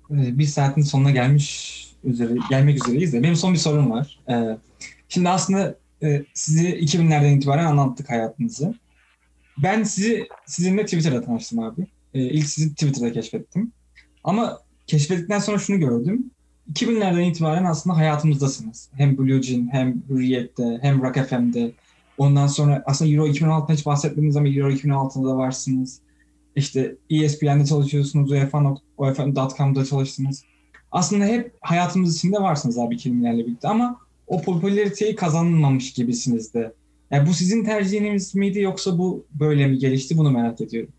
Bir saatin sonuna gelmiş üzere, gelmek üzereyiz de benim son bir sorum var. Ee, şimdi aslında e, sizi 2000'lerden itibaren anlattık hayatınızı. Ben sizi sizinle Twitter'da tanıştım abi. Ee, ilk sizi Twitter'da keşfettim. Ama keşfettikten sonra şunu gördüm. 2000'lerden itibaren aslında hayatımızdasınız. Hem Blue Jean, hem Hürriyet'te, hem Rock FM'de. Ondan sonra aslında Euro 2016'dan hiç bahsetmediniz ama Euro 2016'da da varsınız. İşte ESPN'de çalışıyorsunuz, UEFA, UEFA.com'da çalıştınız. Aslında hep hayatımız içinde varsınız abi 2000'lerle birlikte ama o popülariteyi kazanmamış gibisiniz de. Yani bu sizin tercihiniz miydi yoksa bu böyle mi gelişti bunu merak ediyorum.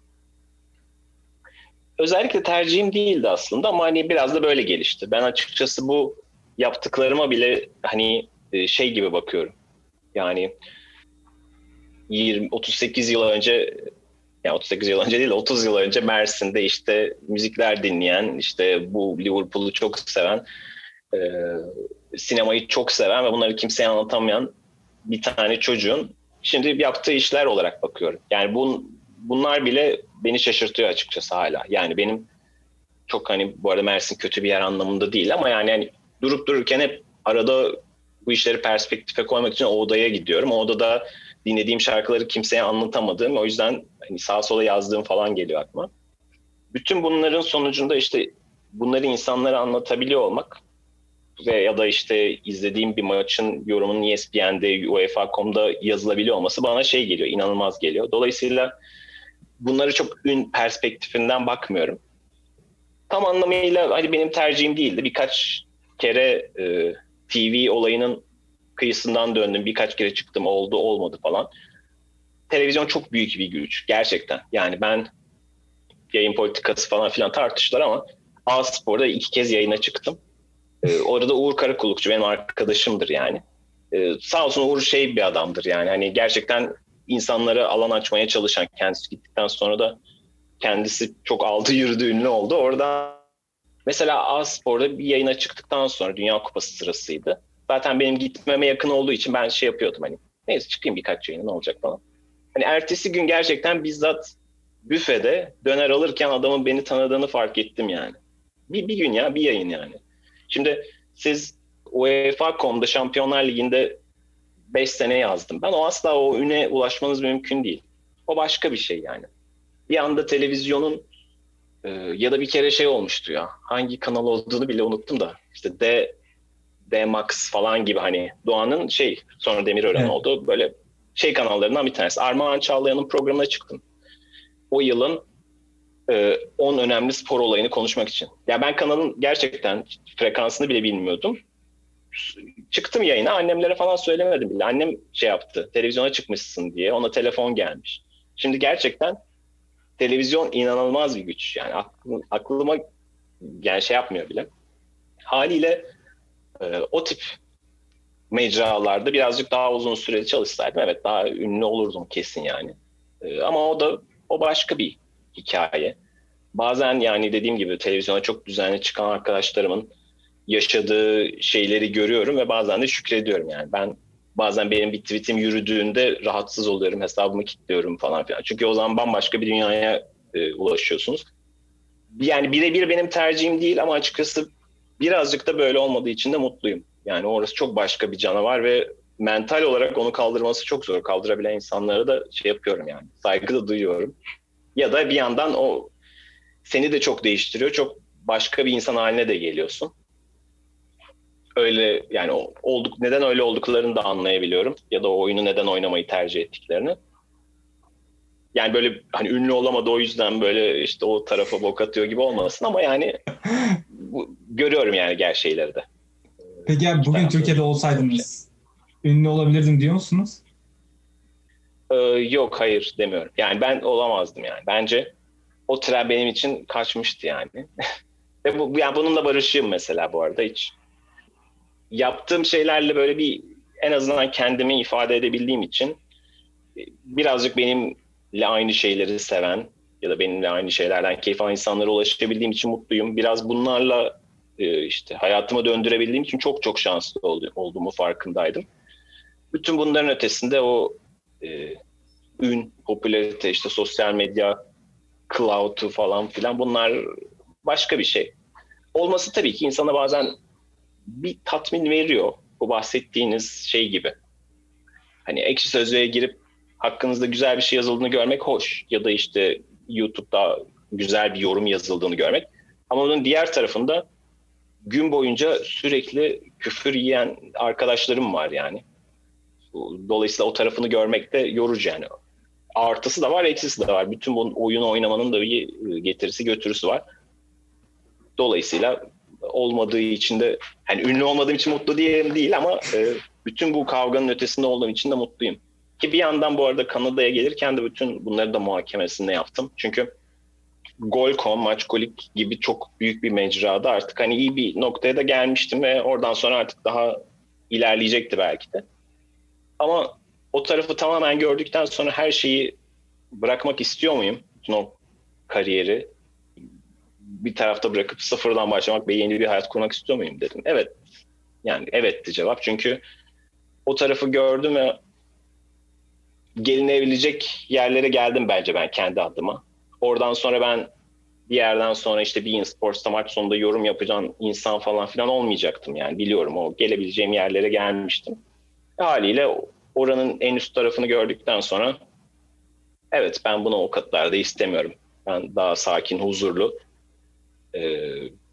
Özellikle tercihim değildi aslında ama hani biraz da böyle gelişti. Ben açıkçası bu yaptıklarıma bile hani e, şey gibi bakıyorum. Yani 20 38 yıl önce yani 38 yıl önce değil 30 yıl önce Mersin'de işte müzikler dinleyen işte bu Liverpool'u çok seven e, sinemayı çok seven ve bunları kimseye anlatamayan bir tane çocuğun şimdi yaptığı işler olarak bakıyorum. Yani bun, bunlar bile beni şaşırtıyor açıkçası hala. Yani benim çok hani bu arada Mersin kötü bir yer anlamında değil ama yani, yani durup dururken hep arada bu işleri perspektife koymak için o odaya gidiyorum. O odada dinlediğim şarkıları kimseye anlatamadığım o yüzden hani sağa sola yazdığım falan geliyor aklıma. Bütün bunların sonucunda işte bunları insanlara anlatabiliyor olmak ya da işte izlediğim bir maçın yorumunun ESPN'de, UEFA.com'da yazılabiliyor olması bana şey geliyor, inanılmaz geliyor. Dolayısıyla bunları çok ün perspektifinden bakmıyorum. Tam anlamıyla hani benim tercihim değildi. Birkaç kere e, TV olayının kıyısından döndüm. Birkaç kere çıktım oldu olmadı falan. Televizyon çok büyük bir güç gerçekten. Yani ben yayın politikası falan filan tartıştılar ama A Spor'da iki kez yayına çıktım. Ee, orada Uğur Karakulukçu benim arkadaşımdır yani. Ee, sağ olsun Uğur şey bir adamdır yani. Hani gerçekten insanlara alan açmaya çalışan kendisi gittikten sonra da kendisi çok aldı yürüdü ünlü oldu. Orada mesela A Spor'da bir yayına çıktıktan sonra Dünya Kupası sırasıydı. Zaten benim gitmeme yakın olduğu için ben şey yapıyordum hani neyse çıkayım birkaç yayına ne olacak falan. Hani ertesi gün gerçekten bizzat büfede döner alırken adamın beni tanıdığını fark ettim yani. Bir, bir gün ya bir yayın yani. Şimdi siz UEFA.com'da Şampiyonlar Ligi'nde 5 sene yazdım. Ben o asla o üne ulaşmanız mümkün değil. O başka bir şey yani. Bir anda televizyonun e, ya da bir kere şey olmuştu ya. Hangi kanal olduğunu bile unuttum da. İşte D D-Max falan gibi hani Doğan'ın şey sonra Demirören evet. oldu. Böyle şey kanallarından bir tanesi. Armağan Çağlayan'ın programına çıktım. O yılın 10 e, önemli spor olayını konuşmak için. Ya ben kanalın gerçekten frekansını bile bilmiyordum. Çıktım yayına annemlere falan söylemedim bile. Annem şey yaptı. Televizyona çıkmışsın diye. Ona telefon gelmiş. Şimdi gerçekten televizyon inanılmaz bir güç. Yani aklım, aklıma yani şey yapmıyor bile. Haliyle e, o tip mecralarda birazcık daha uzun süreli çalışsaydım evet daha ünlü olurdum kesin yani. E, ama o da o başka bir hikaye. Bazen yani dediğim gibi televizyona çok düzenli çıkan arkadaşlarımın yaşadığı şeyleri görüyorum ve bazen de şükrediyorum yani. Ben bazen benim bir tweetim yürüdüğünde rahatsız oluyorum, hesabımı kilitliyorum falan filan. Çünkü o zaman bambaşka bir dünyaya e, ulaşıyorsunuz. Yani birebir benim tercihim değil ama açıkçası birazcık da böyle olmadığı için de mutluyum. Yani orası çok başka bir canavar ve mental olarak onu kaldırması çok zor. Kaldırabilen insanlara da şey yapıyorum yani. Saygı da duyuyorum. Ya da bir yandan o seni de çok değiştiriyor. Çok başka bir insan haline de geliyorsun. Öyle yani olduk neden öyle olduklarını da anlayabiliyorum ya da o oyunu neden oynamayı tercih ettiklerini. Yani böyle hani ünlü olamadı o yüzden böyle işte o tarafa bok atıyor gibi olmasın ama yani bu, görüyorum yani şeyleri de. Peki abi bugün Türkiye'de olsaydınız ünlü olabilirdim diyor musunuz? Ee, yok hayır demiyorum. Yani ben olamazdım yani. Bence o tren benim için kaçmıştı yani. Ve bu, yani bununla barışığım mesela bu arada hiç. Yaptığım şeylerle böyle bir en azından kendimi ifade edebildiğim için e, birazcık benimle aynı şeyleri seven ya da benimle aynı şeylerden keyif alan insanlara ulaşabildiğim için mutluyum. Biraz bunlarla e, işte hayatıma döndürebildiğim için çok çok şanslı olduğumu farkındaydım. Bütün bunların ötesinde o e, ün, popülarite, işte sosyal medya, cloud'u falan filan bunlar başka bir şey. Olması tabii ki insana bazen bir tatmin veriyor. Bu bahsettiğiniz şey gibi. Hani ekşi sözlüğe girip hakkınızda güzel bir şey yazıldığını görmek hoş. Ya da işte YouTube'da güzel bir yorum yazıldığını görmek. Ama onun diğer tarafında gün boyunca sürekli küfür yiyen arkadaşlarım var yani. Dolayısıyla o tarafını görmek de yorucu yani. Artısı da var, eksisi de var. Bütün bu oyun oynamanın da bir getirisi götürüsü var. Dolayısıyla olmadığı için de hani ünlü olmadığım için mutlu diyelim değil ama e, bütün bu kavganın ötesinde olduğum için de mutluyum. Ki bir yandan bu arada Kanada'ya gelirken de bütün bunları da muhakemesinde yaptım. Çünkü Gol.com, Maçkolik gibi çok büyük bir mecrada artık hani iyi bir noktaya da gelmiştim ve oradan sonra artık daha ilerleyecekti belki de. Ama o tarafı tamamen gördükten sonra her şeyi bırakmak istiyor muyum? Bütün o kariyeri bir tarafta bırakıp sıfırdan başlamak ve yeni bir hayat kurmak istiyor muyum dedim. Evet. Yani evetti cevap. Çünkü o tarafı gördüm ve gelinebilecek yerlere geldim bence ben kendi adıma. Oradan sonra ben bir yerden sonra işte bir Sports'ta maç sonunda yorum yapacağım insan falan filan olmayacaktım yani biliyorum o gelebileceğim yerlere gelmiştim. Haliyle oranın en üst tarafını gördükten sonra evet ben bunu o katlarda istemiyorum. Ben daha sakin, huzurlu, e,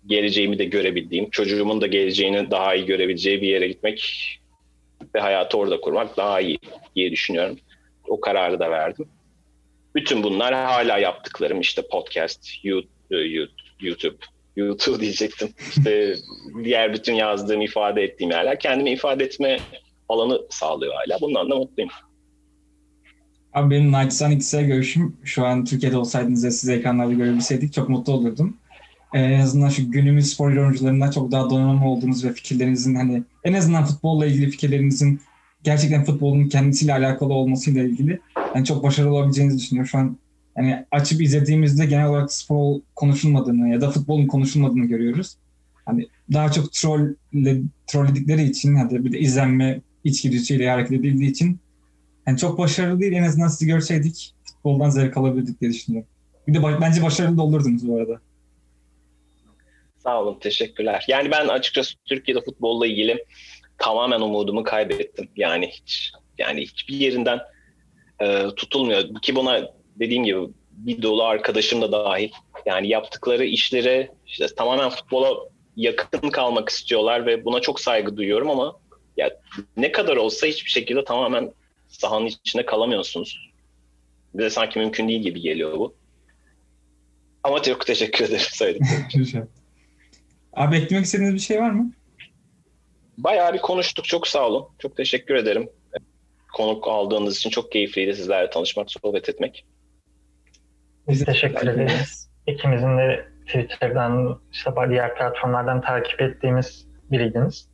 geleceğimi de görebildiğim, çocuğumun da geleceğini daha iyi görebileceği bir yere gitmek ve hayatı orada kurmak daha iyi diye düşünüyorum. O kararı da verdim. Bütün bunlar hala yaptıklarım işte podcast, YouTube, YouTube, YouTube diyecektim. İşte diğer bütün yazdığım, ifade ettiğim yerler kendimi ifade etme alanı sağlıyor hala. Bundan da mutluyum. Abi benim naçizane kişisel görüşüm şu an Türkiye'de olsaydınız ve sizi ekranlarda görebilseydik çok mutlu olurdum. Ee, en azından şu günümüz spor oyuncularından çok daha donanımlı olduğunuz ve fikirlerinizin hani en azından futbolla ilgili fikirlerinizin gerçekten futbolun kendisiyle alakalı olmasıyla ilgili yani çok başarılı olabileceğinizi düşünüyorum. Şu an yani açıp izlediğimizde genel olarak spor konuşulmadığını ya da futbolun konuşulmadığını görüyoruz. Hani daha çok troll trolledikleri için hadi bir de izlenme içgüdüsüyle hareket edildiği için yani çok başarılı değil. En azından sizi görseydik futboldan zevk alabilirdik diye düşünüyorum. Bir de bence başarılı da olurdunuz bu arada. Sağ olun, teşekkürler. Yani ben açıkçası Türkiye'de futbolla ilgili tamamen umudumu kaybettim. Yani hiç yani hiçbir yerinden e, tutulmuyor. Ki buna dediğim gibi bir dolu arkadaşım da dahil. Yani yaptıkları işlere işte tamamen futbola yakın kalmak istiyorlar ve buna çok saygı duyuyorum ama ya ne kadar olsa hiçbir şekilde tamamen sahanın içinde kalamıyorsunuz. Bize sanki mümkün değil gibi geliyor bu. Ama çok teşekkür ederim söylediklerim Abi eklemek istediğiniz bir şey var mı? Bayağı bir konuştuk. Çok sağ olun. Çok teşekkür ederim. Konuk aldığınız için çok keyifliydi sizlerle tanışmak, sohbet etmek. Biz teşekkür ederiz. İkimizin de Twitter'dan, işte diğer platformlardan takip ettiğimiz biriydiniz.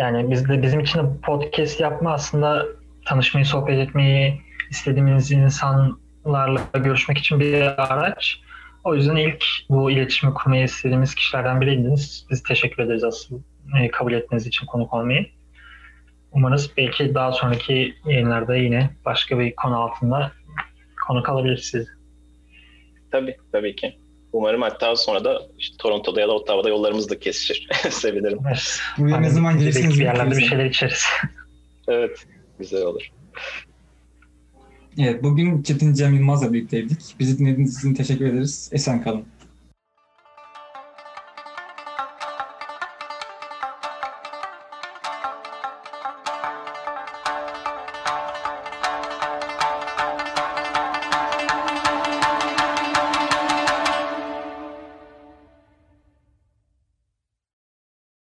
Yani biz de bizim için de podcast yapma aslında tanışmayı, sohbet etmeyi, istediğimiz insanlarla görüşmek için bir araç. O yüzden ilk bu iletişimi kurmayı istediğimiz kişilerden biriydiniz. Biz teşekkür ederiz aslında e, kabul ettiğiniz için konuk olmayı. Umarız belki daha sonraki yayınlarda yine başka bir konu altında konuk alabiliriz Tabii, tabii ki. Umarım hatta sonra da işte Toronto'da ya da Ottawa'da yollarımız da kesişir. Sevinirim. Evet. Buraya ne zaman gelirsiniz? Bir yerlerde bir şeyler içeriz. evet, güzel olur. Evet, bugün Çetin Cem Yılmaz'la birlikteydik. Bizi dinlediğiniz için teşekkür ederiz. Esen kalın.